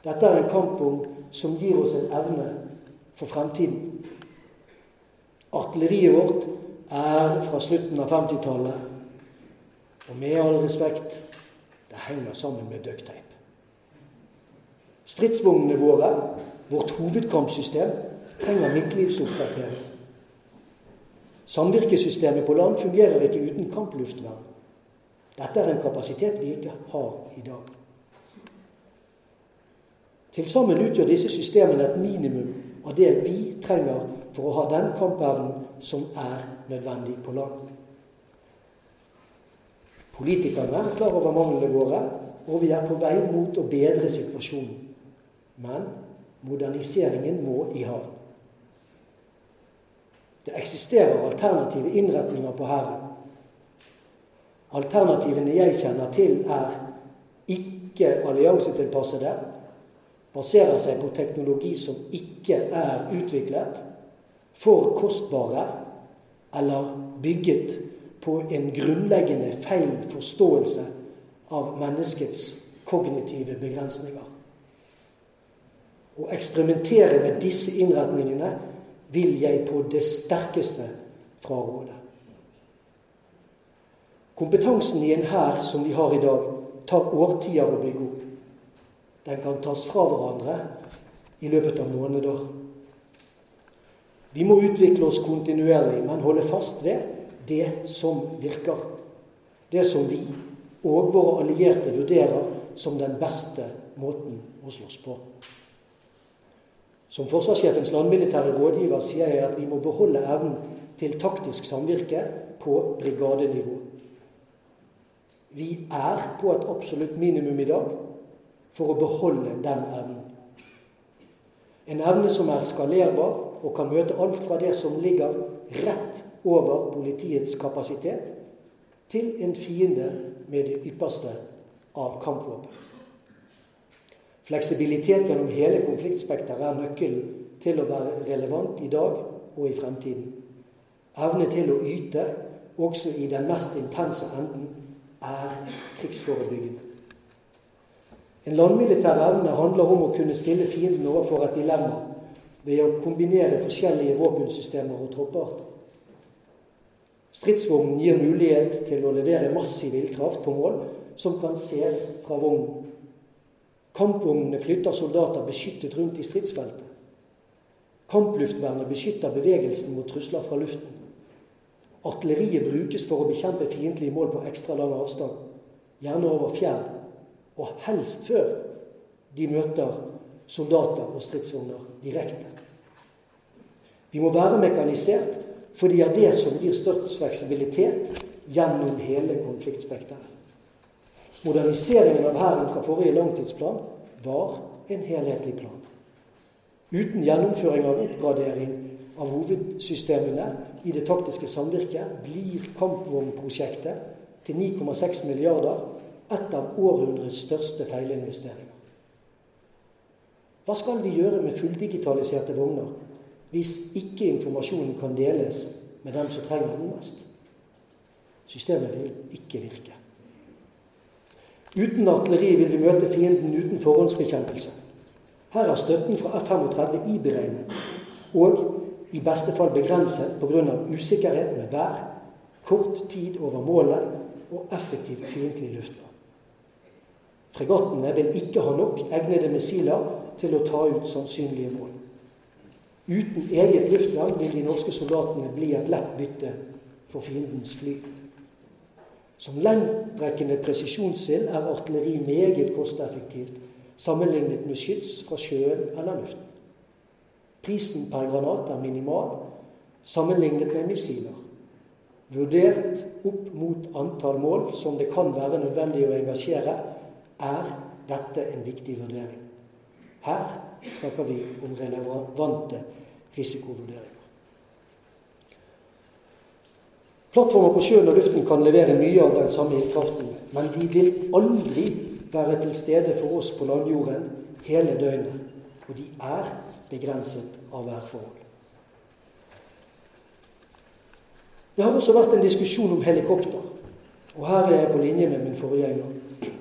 Dette er en kampvogn som gir oss en evne for fremtiden. Artilleriet vårt er fra slutten av 50-tallet. Og med all respekt det henger sammen med ducktape. Stridsvognene våre, vårt hovedkampsystem, trenger midtlivsoppdatering. Samvirkesystemet på land fungerer ikke uten kampluftvern. Dette er en kapasitet vi ikke har i dag. Til sammen utgjør disse systemene et minimum av det vi trenger for å ha den kampevnen som er nødvendig på land. Politikerne er klar over manglene våre, og vi er på vei mot å bedre situasjonen. Men moderniseringen må i havn. Det eksisterer alternative innretninger på Hæren. Alternativene jeg kjenner til, er ikke alliansetilpassede, baserer seg på teknologi som ikke er utviklet, for kostbare eller bygget på en grunnleggende feil forståelse av menneskets kognitive begrensninger. Å eksperimentere med disse innretningene vil jeg på det sterkeste fraråde. Kompetansen i en hær som vi har i dag, tar årtier å bygge opp. Den kan tas fra hverandre i løpet av måneder. Vi må utvikle oss kontinuerlig, men holde fast ved det som virker. Det som vi og våre allierte vurderer som den beste måten å slåss på. Som forsvarssjefens landmilitære rådgiver sier jeg at vi må beholde evnen til taktisk samvirke på brigadenivå. Vi er på et absolutt minimum i dag for å beholde den evnen. En evne som er skalerbar og kan møte alt fra det som ligger rett over politiets kapasitet, til en fiende med det ypperste av kampvåpen. Fleksibilitet gjennom hele konfliktspekteret er nøkkelen til å være relevant i dag og i fremtiden. Evne til å yte, også i den mest intense enden, er krigsforebyggende. En landmilitær evne handler om å kunne stille fienden overfor et dilemma ved å kombinere forskjellige våpensystemer og tropparter. Stridsvognen gir mulighet til å levere massiv ildkraft på mål som kan ses fra vognen. Kampvognene flytter soldater beskyttet rundt i stridsfeltet. Kampluftvernet beskytter bevegelsen mot trusler fra luften. Artilleriet brukes for å bekjempe fiendtlige mål på ekstra lang avstand, gjerne over fjell, og helst før de møter soldater og stridsvogner direkte. Vi må være mekanisert, for det er det som gir størst fleksibilitet gjennom hele konfliktspekteret. Moderniseringen av Hæren fra forrige langtidsplan var en helhetlig plan. Uten gjennomføring av oppgradering av hovedsystemene i det taktiske samvirket blir kampvognprosjektet til 9,6 milliarder et av århundrets største feilinvesteringer. Hva skal vi gjøre med fulldigitaliserte vogner hvis ikke informasjonen kan deles med dem som trenger den mest? Systemet vil ikke virke. Uten artilleri vil vi møte fienden uten forhåndsbekjempelse. Her er støtten fra F-35 iberegnet og i beste fall begrenset pga. usikkerhet med vær, kort tid over målet og effektivt fiendtlig luftvern. Fregattene vil ikke ha nok egnede missiler til å ta ut sannsynlige mål. Uten eget luftvern vil de norske soldatene bli et lett bytte for fiendens fly. Som lengtrekkende presisjonssild er artilleri meget kosteffektivt sammenlignet med skyts fra sjøen eller luften. Prisen per granat er minimal sammenlignet med missiler. Vurdert opp mot antall mål som det kan være nødvendig å engasjere, er dette en viktig vurdering. Her snakker vi om relevante risikovurderinger. Plattformer på sjøen og luften kan levere mye av den samme ildkraften, men de vil aldri være til stede for oss på landjorden hele døgnet. Og de er begrenset av værforhold. Det har også vært en diskusjon om helikopter. Og her er jeg på linje med min forgjenger.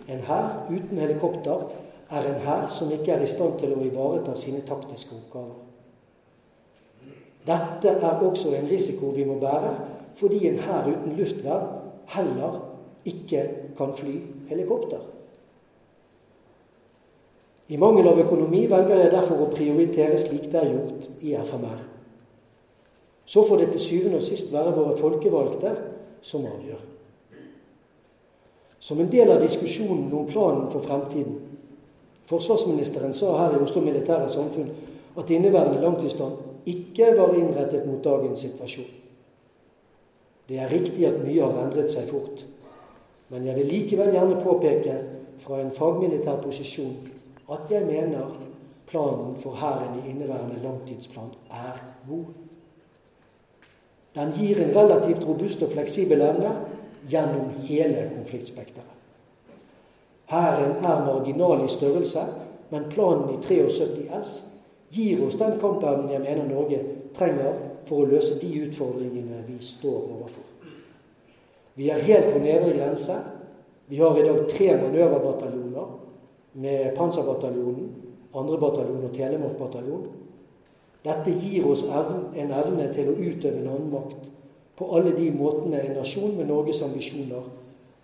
En hær uten helikopter er en hær som ikke er i stand til å ivareta sine taktiske oppgaver. Dette er også en risiko vi må bære fordi en hær uten luftvern heller ikke kan fly helikopter. I mangel av økonomi velger jeg derfor å prioritere slik det er gjort i FMR. Så får det til syvende og sist være våre folkevalgte som avgjør. Som en del av diskusjonen om planen for fremtiden Forsvarsministeren sa her i Oslo Militære Samfunn at inneværende langtidsplan ikke var innrettet mot dagens situasjon. Det er riktig at mye har endret seg fort. Men jeg vil likevel gjerne påpeke fra en fagmilitær posisjon at jeg mener planen for Hæren i inneværende langtidsplan er god. Den gir en relativt robust og fleksibel evne gjennom hele konfliktspekteret. Hæren er marginal i størrelse, men planen i 73 S gir oss den kampevnen jeg mener Norge trenger for å løse de utfordringene vi står overfor. Vi er helt på nedre grense. Vi har i dag tre manøverbataljoner med Panserbataljonen, 2. bataljon og Telemarkbataljon. Dette gir oss en evne til å utøve landmakt på alle de måtene en nasjon med Norges ambisjoner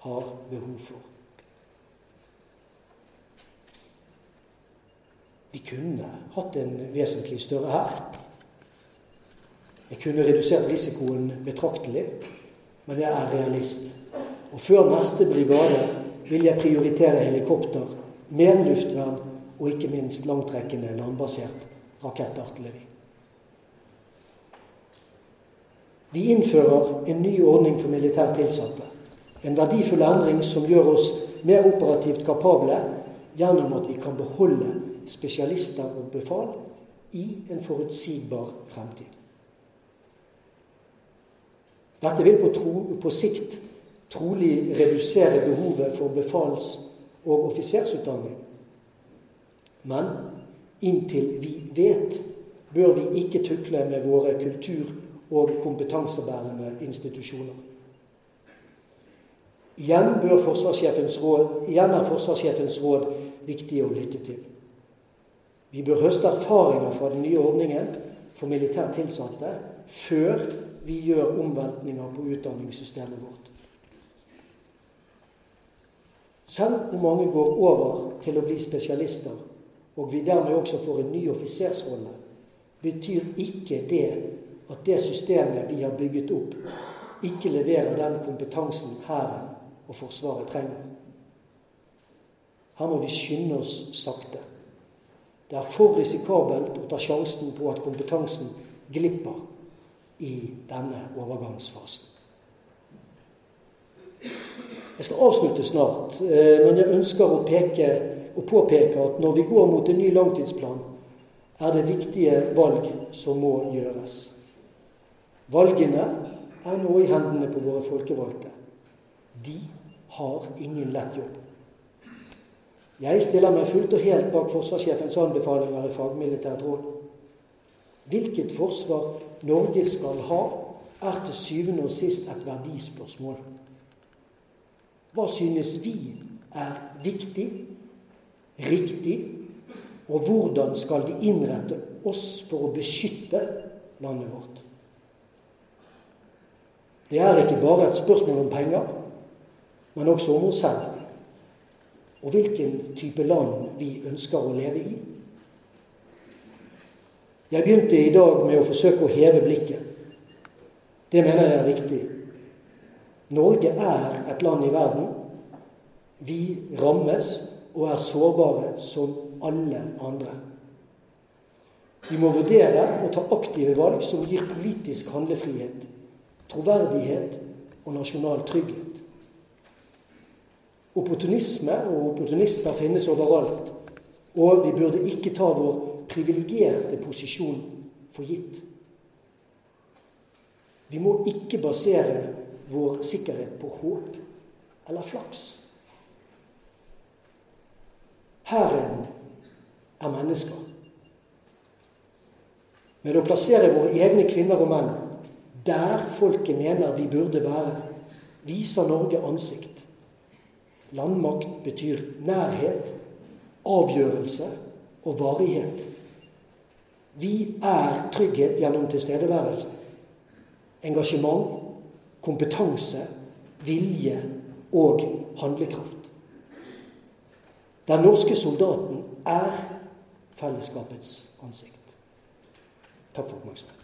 har behov for. Vi kunne hatt en vesentlig større hær. Jeg kunne redusert risikoen betraktelig, men jeg er realist. Og før neste brigade vil jeg prioritere helikopter, mer luftvern og ikke minst langtrekkende landbasert rakettartilleri. Vi innfører en ny ordning for militært tilsatte. En verdifull endring som gjør oss mer operativt kapable gjennom at vi kan beholde spesialister og befal i en forutsigbar fremtid. Dette vil på, tro, på sikt trolig redusere behovet for befals- og offisersutdanning. Men inntil vi vet, bør vi ikke tukle med våre kultur- og kompetansebærende institusjoner. Igjen, råd, igjen er forsvarssjefens råd viktig å lytte til. Vi bør høste erfaringer fra den nye ordningen for militært tilsatte før vi gjør omveltninger på utdanningssystemet vårt. Selv om mange går over til å bli spesialister, og vi dermed også får en ny offisersrolle, betyr ikke det at det systemet vi har bygget opp, ikke leverer den kompetansen Hæren og Forsvaret trenger. Her må vi skynde oss sakte. Det er for risikabelt å ta sjansen på at kompetansen glipper i denne overgangsfasen. Jeg skal avslutte snart, eh, men jeg ønsker å, peke, å påpeke at når vi går mot en ny langtidsplan, er det viktige valg som må gjøres. Valgene er nå i hendene på våre folkevalgte. De har ingen lett jobb. Jeg stiller meg fullt og helt bak forsvarssjefens anbefalinger i fagmilitært råd. Hvilket forsvar Norge skal ha, er til syvende og sist et verdispørsmål. Hva synes vi er viktig, riktig, og hvordan skal vi innrette oss for å beskytte landet vårt? Det er ikke bare et spørsmål om penger, men også om oss selv og hvilken type land vi ønsker å leve i. Jeg begynte i dag med å forsøke å heve blikket. Det mener jeg er viktig. Norge er et land i verden. Vi rammes og er sårbare som alle andre. Vi må vurdere å ta aktive valg som gir politisk handlefrihet, troverdighet og nasjonal trygghet. Opportunisme og opportunister finnes overalt. Og vi burde ikke ta vår privilegerte posisjon for gitt. Vi må ikke basere vår sikkerhet på håp eller flaks. Hæren er mennesker. Med å plassere våre egne kvinner og menn der folket mener vi burde være, viser Norge ansikt. Landmakt betyr nærhet, avgjørelse og varighet. Vi er trygghet gjennom tilstedeværelse, engasjement kompetanse, vilje og handlekraft. Den norske soldaten er fellesskapets ansikt. Takk for oppmerksomheten.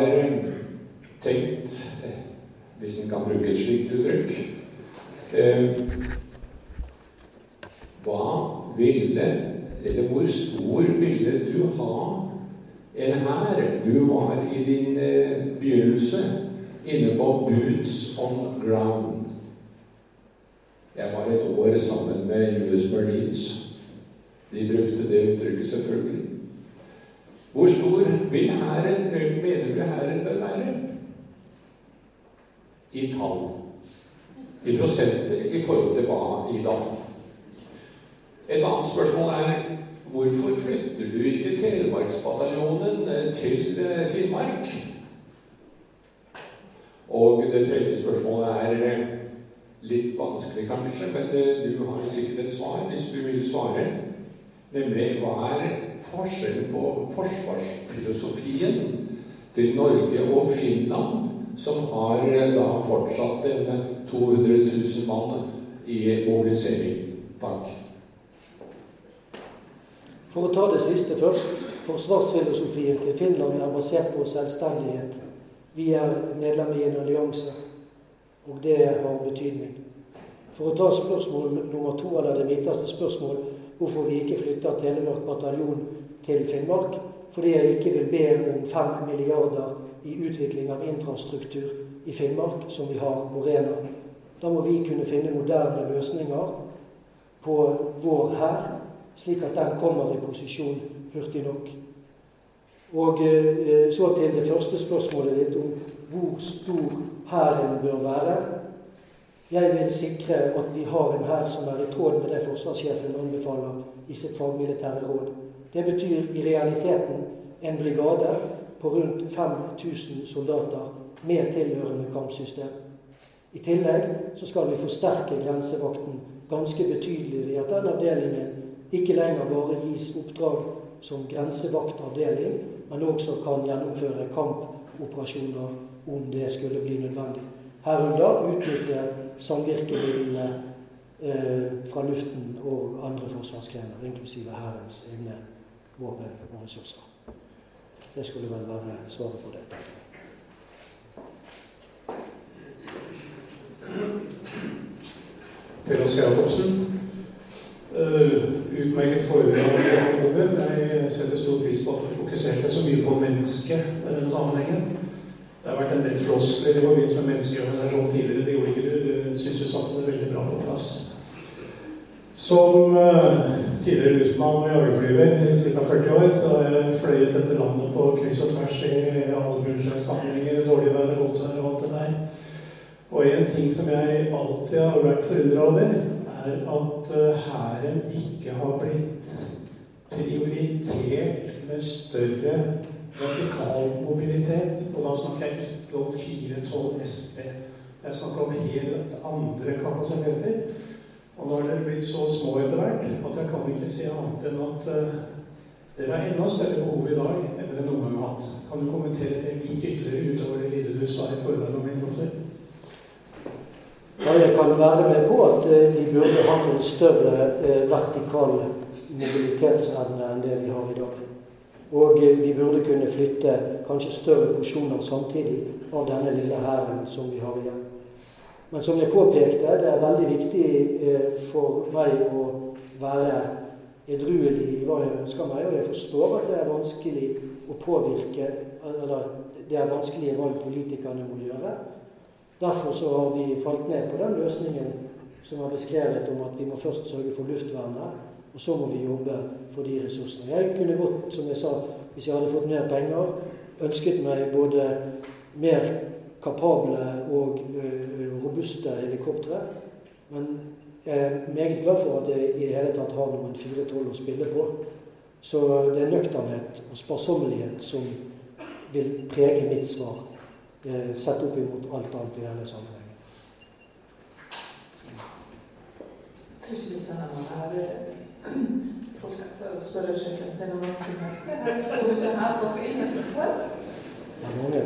eh, tenkt, eh, hvis en kan bruke et slikt uttrykk eh, Hva ville, eller hvor stor ville du ha en hær? Du var i din begynnelse inne på Boots on Ground. Jeg var et år sammen med US Marines. De brukte det uttrykket, selvfølgelig. Hvor stor vil hæren, mener du hæren bør være? I tall. I prosenter i forhold til hva i dag? Et annet spørsmål er hvorfor flytter du ikke Telemarksbataljonen eh, til eh, Finnmark? Og det tredje spørsmålet er litt vanskelig, kanskje, men du har sikkert et svar hvis du vil svare. Nemlig hva er forskjellen på forsvarsfilosofien til Norge og Finland, som har eh, da fortsatt denne 200 000 mann i mobilisering. Takk. For å ta det siste først. Forsvarsfilosofien til Finland er basert på selvstendighet. Vi er medlem i en allianse, og det har betydning. For å ta spørsmål nummer to, eller det midterste spørsmål, hvorfor vi ikke flytter Telemark bataljon til Finnmark. Fordi jeg ikke vil be om fem milliarder i utvikling av infrastruktur i Finnmark, som vi har på Rena. Da må vi kunne finne moderne løsninger på vår hær, slik at den kommer i posisjon hurtig nok. Og eh, så til det første spørsmålet ditt om hvor stor hæren bør være. Jeg vil sikre at vi har en hær som er i tråd med det forsvarssjefen anbefaler i sitt fagmilitære råd. Det betyr i realiteten en brigade på rundt 5000 soldater med tilhørende kampsystem. I tillegg så skal vi forsterke grensevakten ganske betydelig ved at den avdelingen ikke lenger bare gis oppdrag som grensevaktavdeling, men også kan gjennomføre kampoperasjoner om det skulle bli nødvendig. Herunder utnytte samvirkemidlene eh, fra luften og andre forsvarsgrener, inklusive Hærens egne våpen og ressurser. Det skulle vel være svaret på det. Per Oskar. Uh, utmerket foredrag. Jeg setter stor pris på at du fokuserte så mye på mennesket i denne sammenhengen. Det har vært en del floskler i forbindelse med menneskeorganisasjonen tidligere. Det gjorde ikke du. Du syns du satte det veldig bra på plass. Som uh, tidligere rusmann og jagerflyver i ca. 40 år, så har jeg fløyet dette landet på kryss og tvers i alle mulige sammenhenger. Dårlig vær, godt vær og alt det der. Og en ting som jeg alltid har vært forundra over, er at uh, hæren ikke har blitt prioritert med større vertikal mobilitet. Og da snakker jeg ikke om 412 SP. Jeg snakker om helt andre kapasiteter. Og nå er dere blitt så små etter hvert at jeg kan ikke se annet enn at uh, Dere har enda større behov i dag enn dere noen gang har hatt. Kan du kommentere det litt ytterligere utover det lille du sa i foredraget om Ja, jeg kan være med på at eh, vi burde ha en større eh, vertikal mobilitetsevne enn det vi har i dag. Og eh, vi burde kunne flytte kanskje større porsjoner samtidig av denne lille hæren som vi har igjen. Men som jeg påpekte, det er veldig viktig for meg å være edruelig i hva jeg ønsker meg, og jeg forstår at det er vanskelig å påvirke Eller det er vanskelige valg politikerne må gjøre. Derfor så har vi falt ned på den løsningen som er beskrevet om at vi må først sørge for luftvernet, og så må vi jobbe for de ressursene. Jeg kunne godt, som jeg sa, hvis jeg hadde fått mer penger, ønsket meg både mer kapable og robuste helikoptre. Men jeg er meget glad for at jeg i det hele tatt har noen 412 å spille på. Så det er nøkternhet og sparsommelighet som vil prege mitt svar, sett opp imot alt annet i denne sammenhengen. Jeg tror ikke det sender meg her folk tør å spørre sjefen sin om noe som helst. Her står ikke her folk er ingen som får. Det er mange.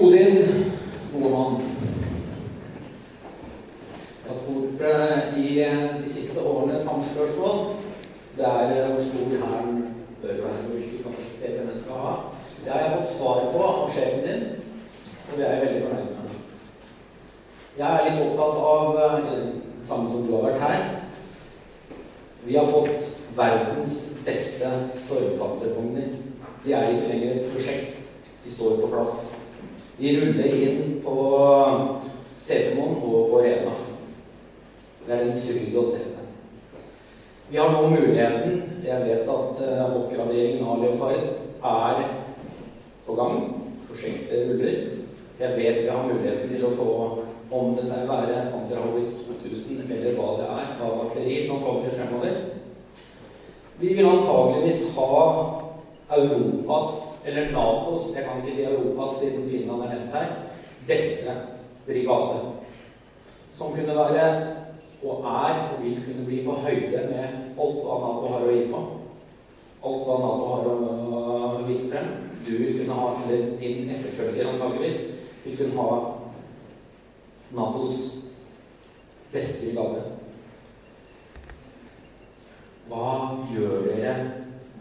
Odin Bohemann. Jeg har spurt eh, i de siste årene samme spørsmål. Det er eh, hvor stor Hæren bør være, og hvilken kapasitet den skal ha. Det har jeg fått svar på av sjefen din, og det er jeg veldig fornøyd med. Jeg er litt opptatt av eh, det samme som du har vært her. Vi har fått verdens beste stormpanservogner. De er ikke lenger et prosjekt. De står på plass. De ruller inn på Setermoen og på Rena. Det er en fryd å se det. Vi har nå muligheten Jeg vet at uh, oppgraderingen av Leopard er på gang. Prosjektet ruller. Jeg vet vi har muligheten til å få om det seg være Panzerhaubitz 2000 eller hva det er av batteri som kommer fremover. Vi vil antageligvis ha Europas, eller Natos, jeg kan ikke si Europas siden Finland er nevnt her, beste brigade. Som kunne være, og er, og vil kunne bli på høyde med alt hva Nato har å gi på. Alt hva Nato har å vise frem. Du vil kunne ha, eller din etterfølger antageligvis, vil kunne ha Natos beste brigade. Hva gjør dere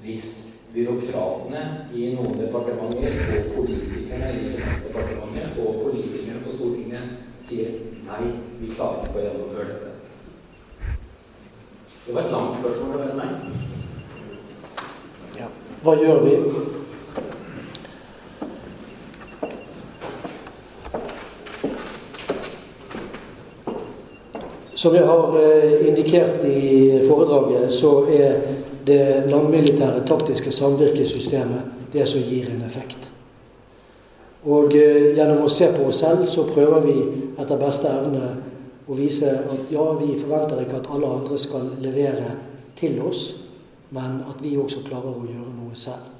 hvis byråkratene i noen departementer og politikerne i Finansdepartementet og politikerne på Stortinget sier nei, vi klarer ikke å gjennomføre dette? Det var et langt spørsmål være meg. Ja. Hva gjør vi? Som jeg har indikert i foredraget, så er det landmilitære taktiske samvirkesystemet det som gir en effekt. Og gjennom å se på oss selv så prøver vi etter beste evne å vise at ja, vi forventer ikke at alle andre skal levere til oss, men at vi også klarer å gjøre noe selv.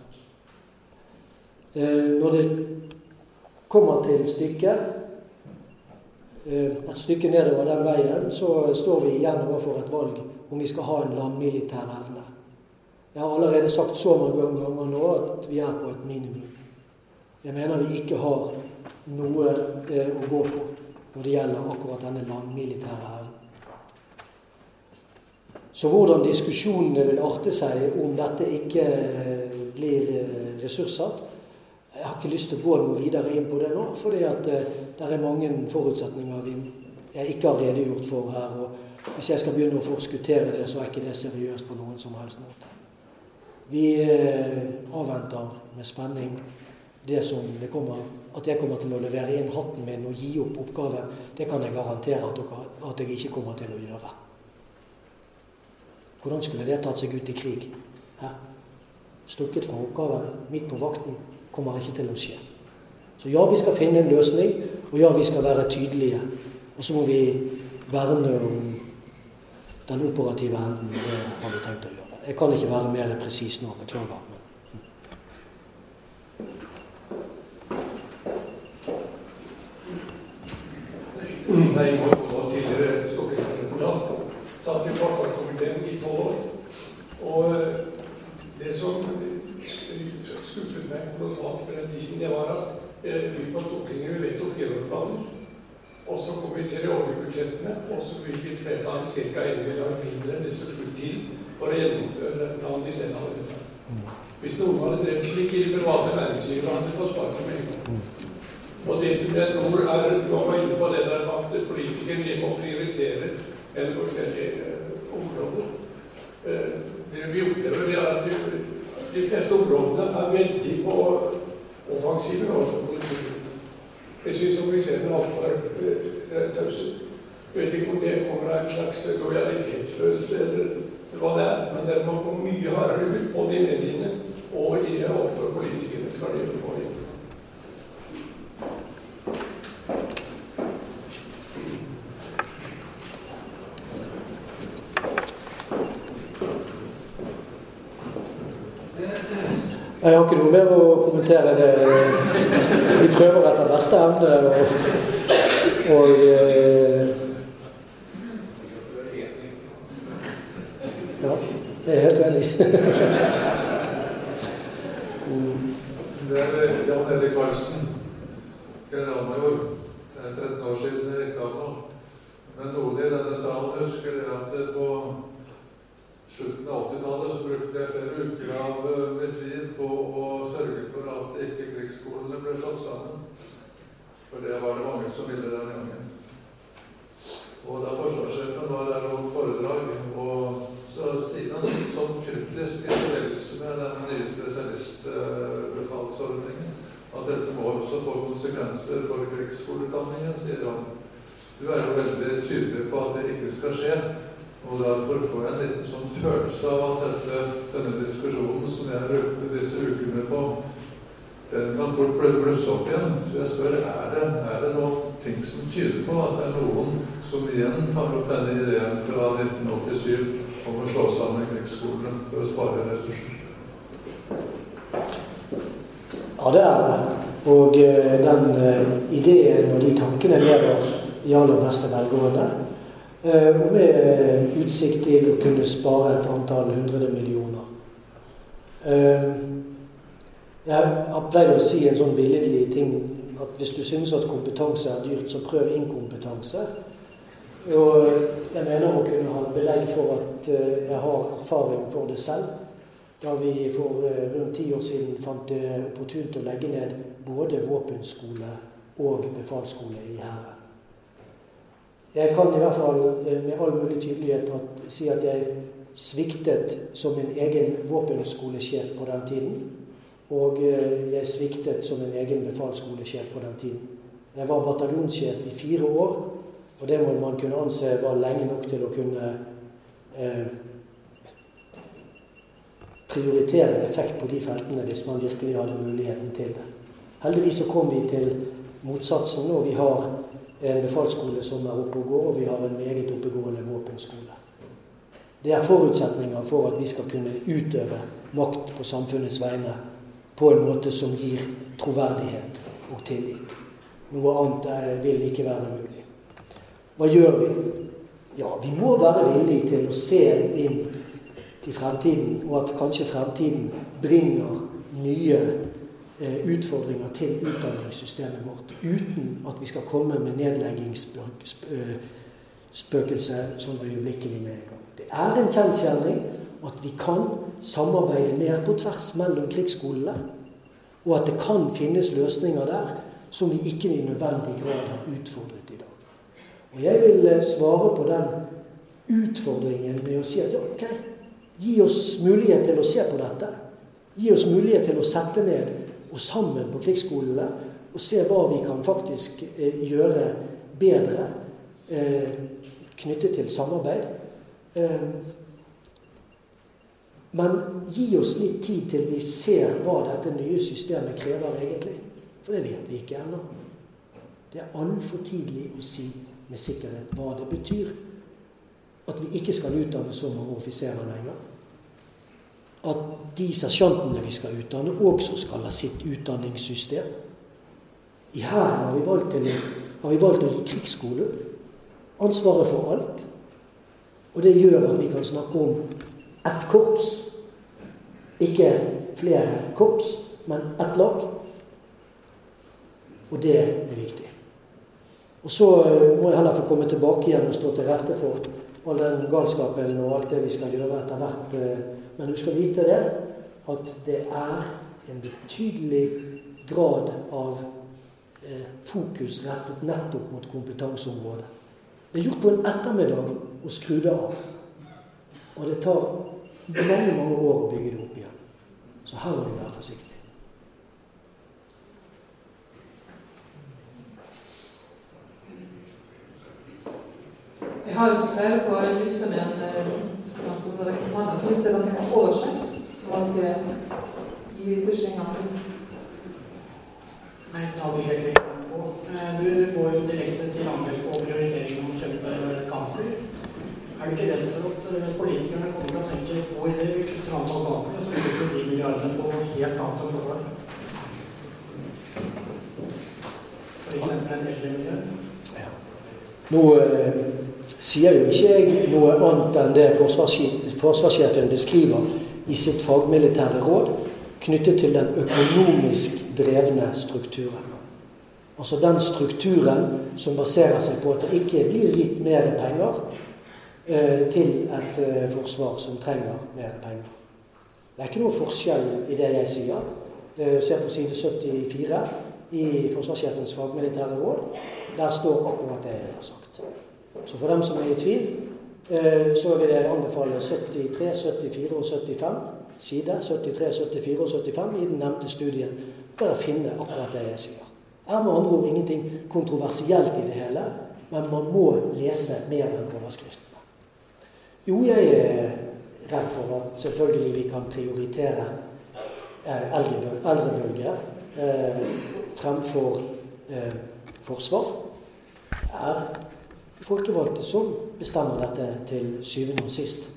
Når det kommer til stykket, et stykke nedover den veien, så står vi igjen overfor et valg om vi skal ha en landmilitær evne. Jeg har allerede sagt så mange ganger nå at vi er på et minimum. Jeg mener vi ikke har noe eh, å gå på når det gjelder akkurat denne landmilitære evnen. Så hvordan diskusjonene vil arte seg om dette ikke blir ressurssatt, jeg har ikke lyst til å gå noe videre inn på det nå, fordi at det er mange forutsetninger jeg ikke har redegjort for her. og Hvis jeg skal begynne å forskuttere det, så er ikke det seriøst på noen som helst måte. Vi avventer med spenning det som det kommer, at jeg kommer til å levere inn hatten min og gi opp oppgaven. Det kan jeg garantere at, dere, at jeg ikke kommer til å gjøre. Hvordan skulle det tatt seg ut i krig? Hæ? Stukket fra oppgaven midt på vakten kommer ikke til å skje. Så ja, vi skal finne en løsning, og ja, vi skal være tydelige. Og så må vi verne om den operative enden. Det har vi tenkt å gjøre. Jeg kan ikke være mer presis nå, beklager. Men. nei, og tidligere stortingsrepresentant, satt i forsvarskomiteen i tolv. Og det som skuffet meg på den tiden, det var at vi på Stortinget vi vedtok fireårsplanen. Og så kom vi til de årlige budsjettene, og så bevilget flertallet ca. 1 milliard mindre enn det som skulle til for å gjennomføre den planen de selv hadde vedtatt. Hvis noen hadde drevet slik i det private næringslivet, hadde de fått sparken med en gang. Og det som jeg tror er Du var inne på det der at politikere må prioritere en forskjellige uh, områder. Uh, det vi opplever, er at de, de fleste områdene er veldig på offensiven overfor politikken. Jeg syns vi ser den altfor tause. Jeg vet ikke om det kommer av en slags lojalitetsfølelse eller hva det er, men det må gå mye hardere ut, både i mediene og i overfor politikerne. skal de få inn. Jeg har ikke noe mer å kommentere det. Vi prøver etter beste evne. Og, og eh, Ja, jeg er helt enig. Det er Jan Erik Karlsen, generalmajor. Det er 13 år siden jeg gikk av nå. Men noen i denne salen husker det at på slutten av 80-tallet så brukte jeg flere uker av mitt liv på å sørge for at ikke krigsskolene ble slått sammen. For det var det mange som ville den gangen. Og da forsvarssjefen var der og holdt foredrag, og så siden han sånn kryptisk i med den nye spesialistbefalsordningen at dette må også få konsekvenser for krigsskoleutdanningen, sier han. Du er jo veldig tydelig på at det ikke skal skje. Og derfor får jeg en liten sånn følelse av at dette, denne diskusjonen som jeg brukte disse ukene på, den kan fort blusse opp igjen. Så jeg spør er det, er det noen ting som tyder på at det er noen som igjen tar opp denne ideen fra 1987 om å slå sammen krigsskolene for å spare ressurser? Ja, det er det. Og den ideen og de tankene lever i aller beste velgående. Og med utsikt til å kunne spare et antall hundre millioner. Jeg har pleid å si en sånn billedlig ting at hvis du synes at kompetanse er dyrt, så prøv inkompetanse. Og jeg mener å kunne ha belegg for at jeg har erfaring for det selv. Da vi for rundt ti år siden fant det opportunt å legge ned både våpenskole og befalsskole i Hæren. Jeg kan i hvert fall med all mulig tydelighet si at jeg sviktet som en egen våpenskolesjef på den tiden. Og jeg sviktet som en egen befalsskolesjef på den tiden. Jeg var bataljonssjef i fire år, og det må man kunne anse var lenge nok til å kunne eh, prioritere effekt på de feltene hvis man virkelig hadde muligheten til det. Heldigvis så kom vi til motsatsen, og vi har en befalsskole som er oppe og går, og vi har en meget oppegående våpenskole. Det er forutsetninger for at vi skal kunne utøve makt på samfunnets vegne på en måte som gir troverdighet og tillit. Noe annet vil ikke være mulig. Hva gjør vi? Ja, vi må være villige til å se inn til fremtiden, og at kanskje fremtiden bringer nye eh, utfordringer til utdanningssystemet vårt, uten at vi skal komme med nedleggingsspøkelse sånn øyeblikkelig med en gang. Det er en kjensgjerning at vi kan samarbeide mer på tvers mellom krigsskolene, og at det kan finnes løsninger der som vi ikke i nødvendig grad har utfordret i dag. Og jeg vil svare på den utfordringen med å si at ja, ok, Gi oss mulighet til å se på dette. Gi oss mulighet til å sette ned og sammen på krigsskolene og se hva vi kan faktisk eh, gjøre bedre eh, knyttet til samarbeid. Eh, men gi oss litt tid til vi ser hva dette nye systemet krever egentlig. For det vet vi ikke ennå. Det er altfor tidlig å si med sikkerhet hva det betyr at vi ikke skal utdanne så mange offiserer lenger. At de sersjantene vi skal utdanne, også skal ha sitt utdanningssystem. I Hæren har har vi valgt å gi krigsskolen ansvaret for alt. Og det gjør at vi kan snakke om ett korps. Ikke flere korps, men ett lag. Og det er viktig. Og så eh, må jeg heller få komme tilbake igjen og stå til rette for all den galskapen og alt det vi skal gjøre etter hvert. Eh, men du skal vite det, at det er en betydelig grad av eh, fokus rettet nettopp mot kompetanseområdet. Det er gjort på en ettermiddag å skru det av. Og det tar mange, mange år å bygge det opp igjen. Så her må vi være forsiktige. Jeg har jo flere på lista mi enn altså, man syns det er noe oversett som dere gir beskjed om. Nei, da blir jeg litt på. Du går jo direkte til angrep på prioriteringen om å kjøpe kampfly. Er du ikke redd for at eh, politikerne kommer til å tenke på i det vi kutter antall kampfly, så bruker de milliardene på helt annet enn forsvar? F.eks. en eldremiljø? Ja. Nå eh, sier jo ikke jeg noe annet enn det forsvarssjefen beskriver i sitt fagmilitære råd knyttet til den økonomisk drevne strukturen. Altså den strukturen som baserer seg på at det ikke blir gitt mer penger eh, til et eh, forsvar som trenger mer penger. Det er ikke noe forskjell i det jeg sier. Det ser på side 74 i forsvarssjefens fagmilitære råd. Der står akkurat det jeg har sagt. Så for dem som er i tvil, eh, så vil jeg anbefale 73, 74 og 75 side 73, 74 og 75 i den nevnte studien. Bare finne akkurat det jeg sier. Er med andre ord ingenting kontroversielt i det hele, men man må lese mer enn overskriftene. Jo, jeg er redd for at selvfølgelig vi kan prioritere eh, eldrebølger eh, fremfor forsvar. Er folkevalgte som bestemmer dette til syvende og sist.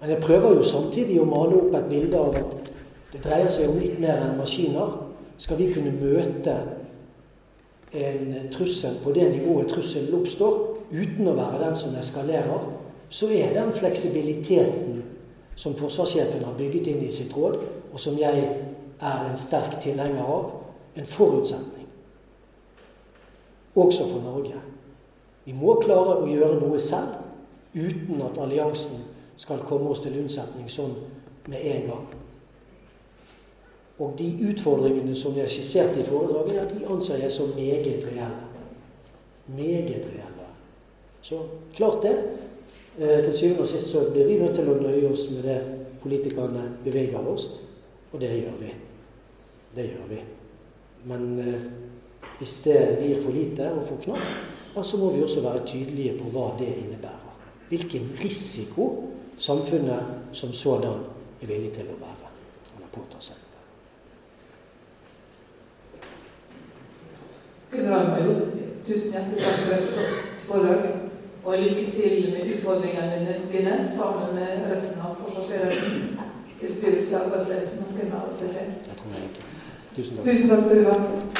Men jeg prøver jo samtidig å male opp et bilde av at det dreier seg om litt mer enn maskiner. Skal vi kunne møte en trussel på det nivået trusselen oppstår, uten å være den som eskalerer, så er den fleksibiliteten som forsvarssjefen har bygget inn i sitt råd, og som jeg er en sterk tilhenger av, en forutsetning. Også for Norge. Vi må klare å gjøre noe selv uten at alliansen skal komme oss til unnsetning sånn med en gang. Og de utfordringene som jeg skisserte i foredraget, ja, de anser jeg som meget reelle. Meget reelle. Så klart det. Eh, til syvende og sist så blir vi nødt til å nøye oss med det politikerne bevilger oss. Og det gjør vi. Det gjør vi. Men eh, hvis det blir for lite og for knapt, ja, så må vi også være tydelige på hva det innebærer. Hvilken risiko samfunnet som sådan er villig til å bære eller påta seg. Gunnar tusen hjertelig takk for et flott foredrag. Og lykke til med utfordringene dine sammen med resten av ikke noen av oss, ikke Tusen takk. Tusen takk skal du ha.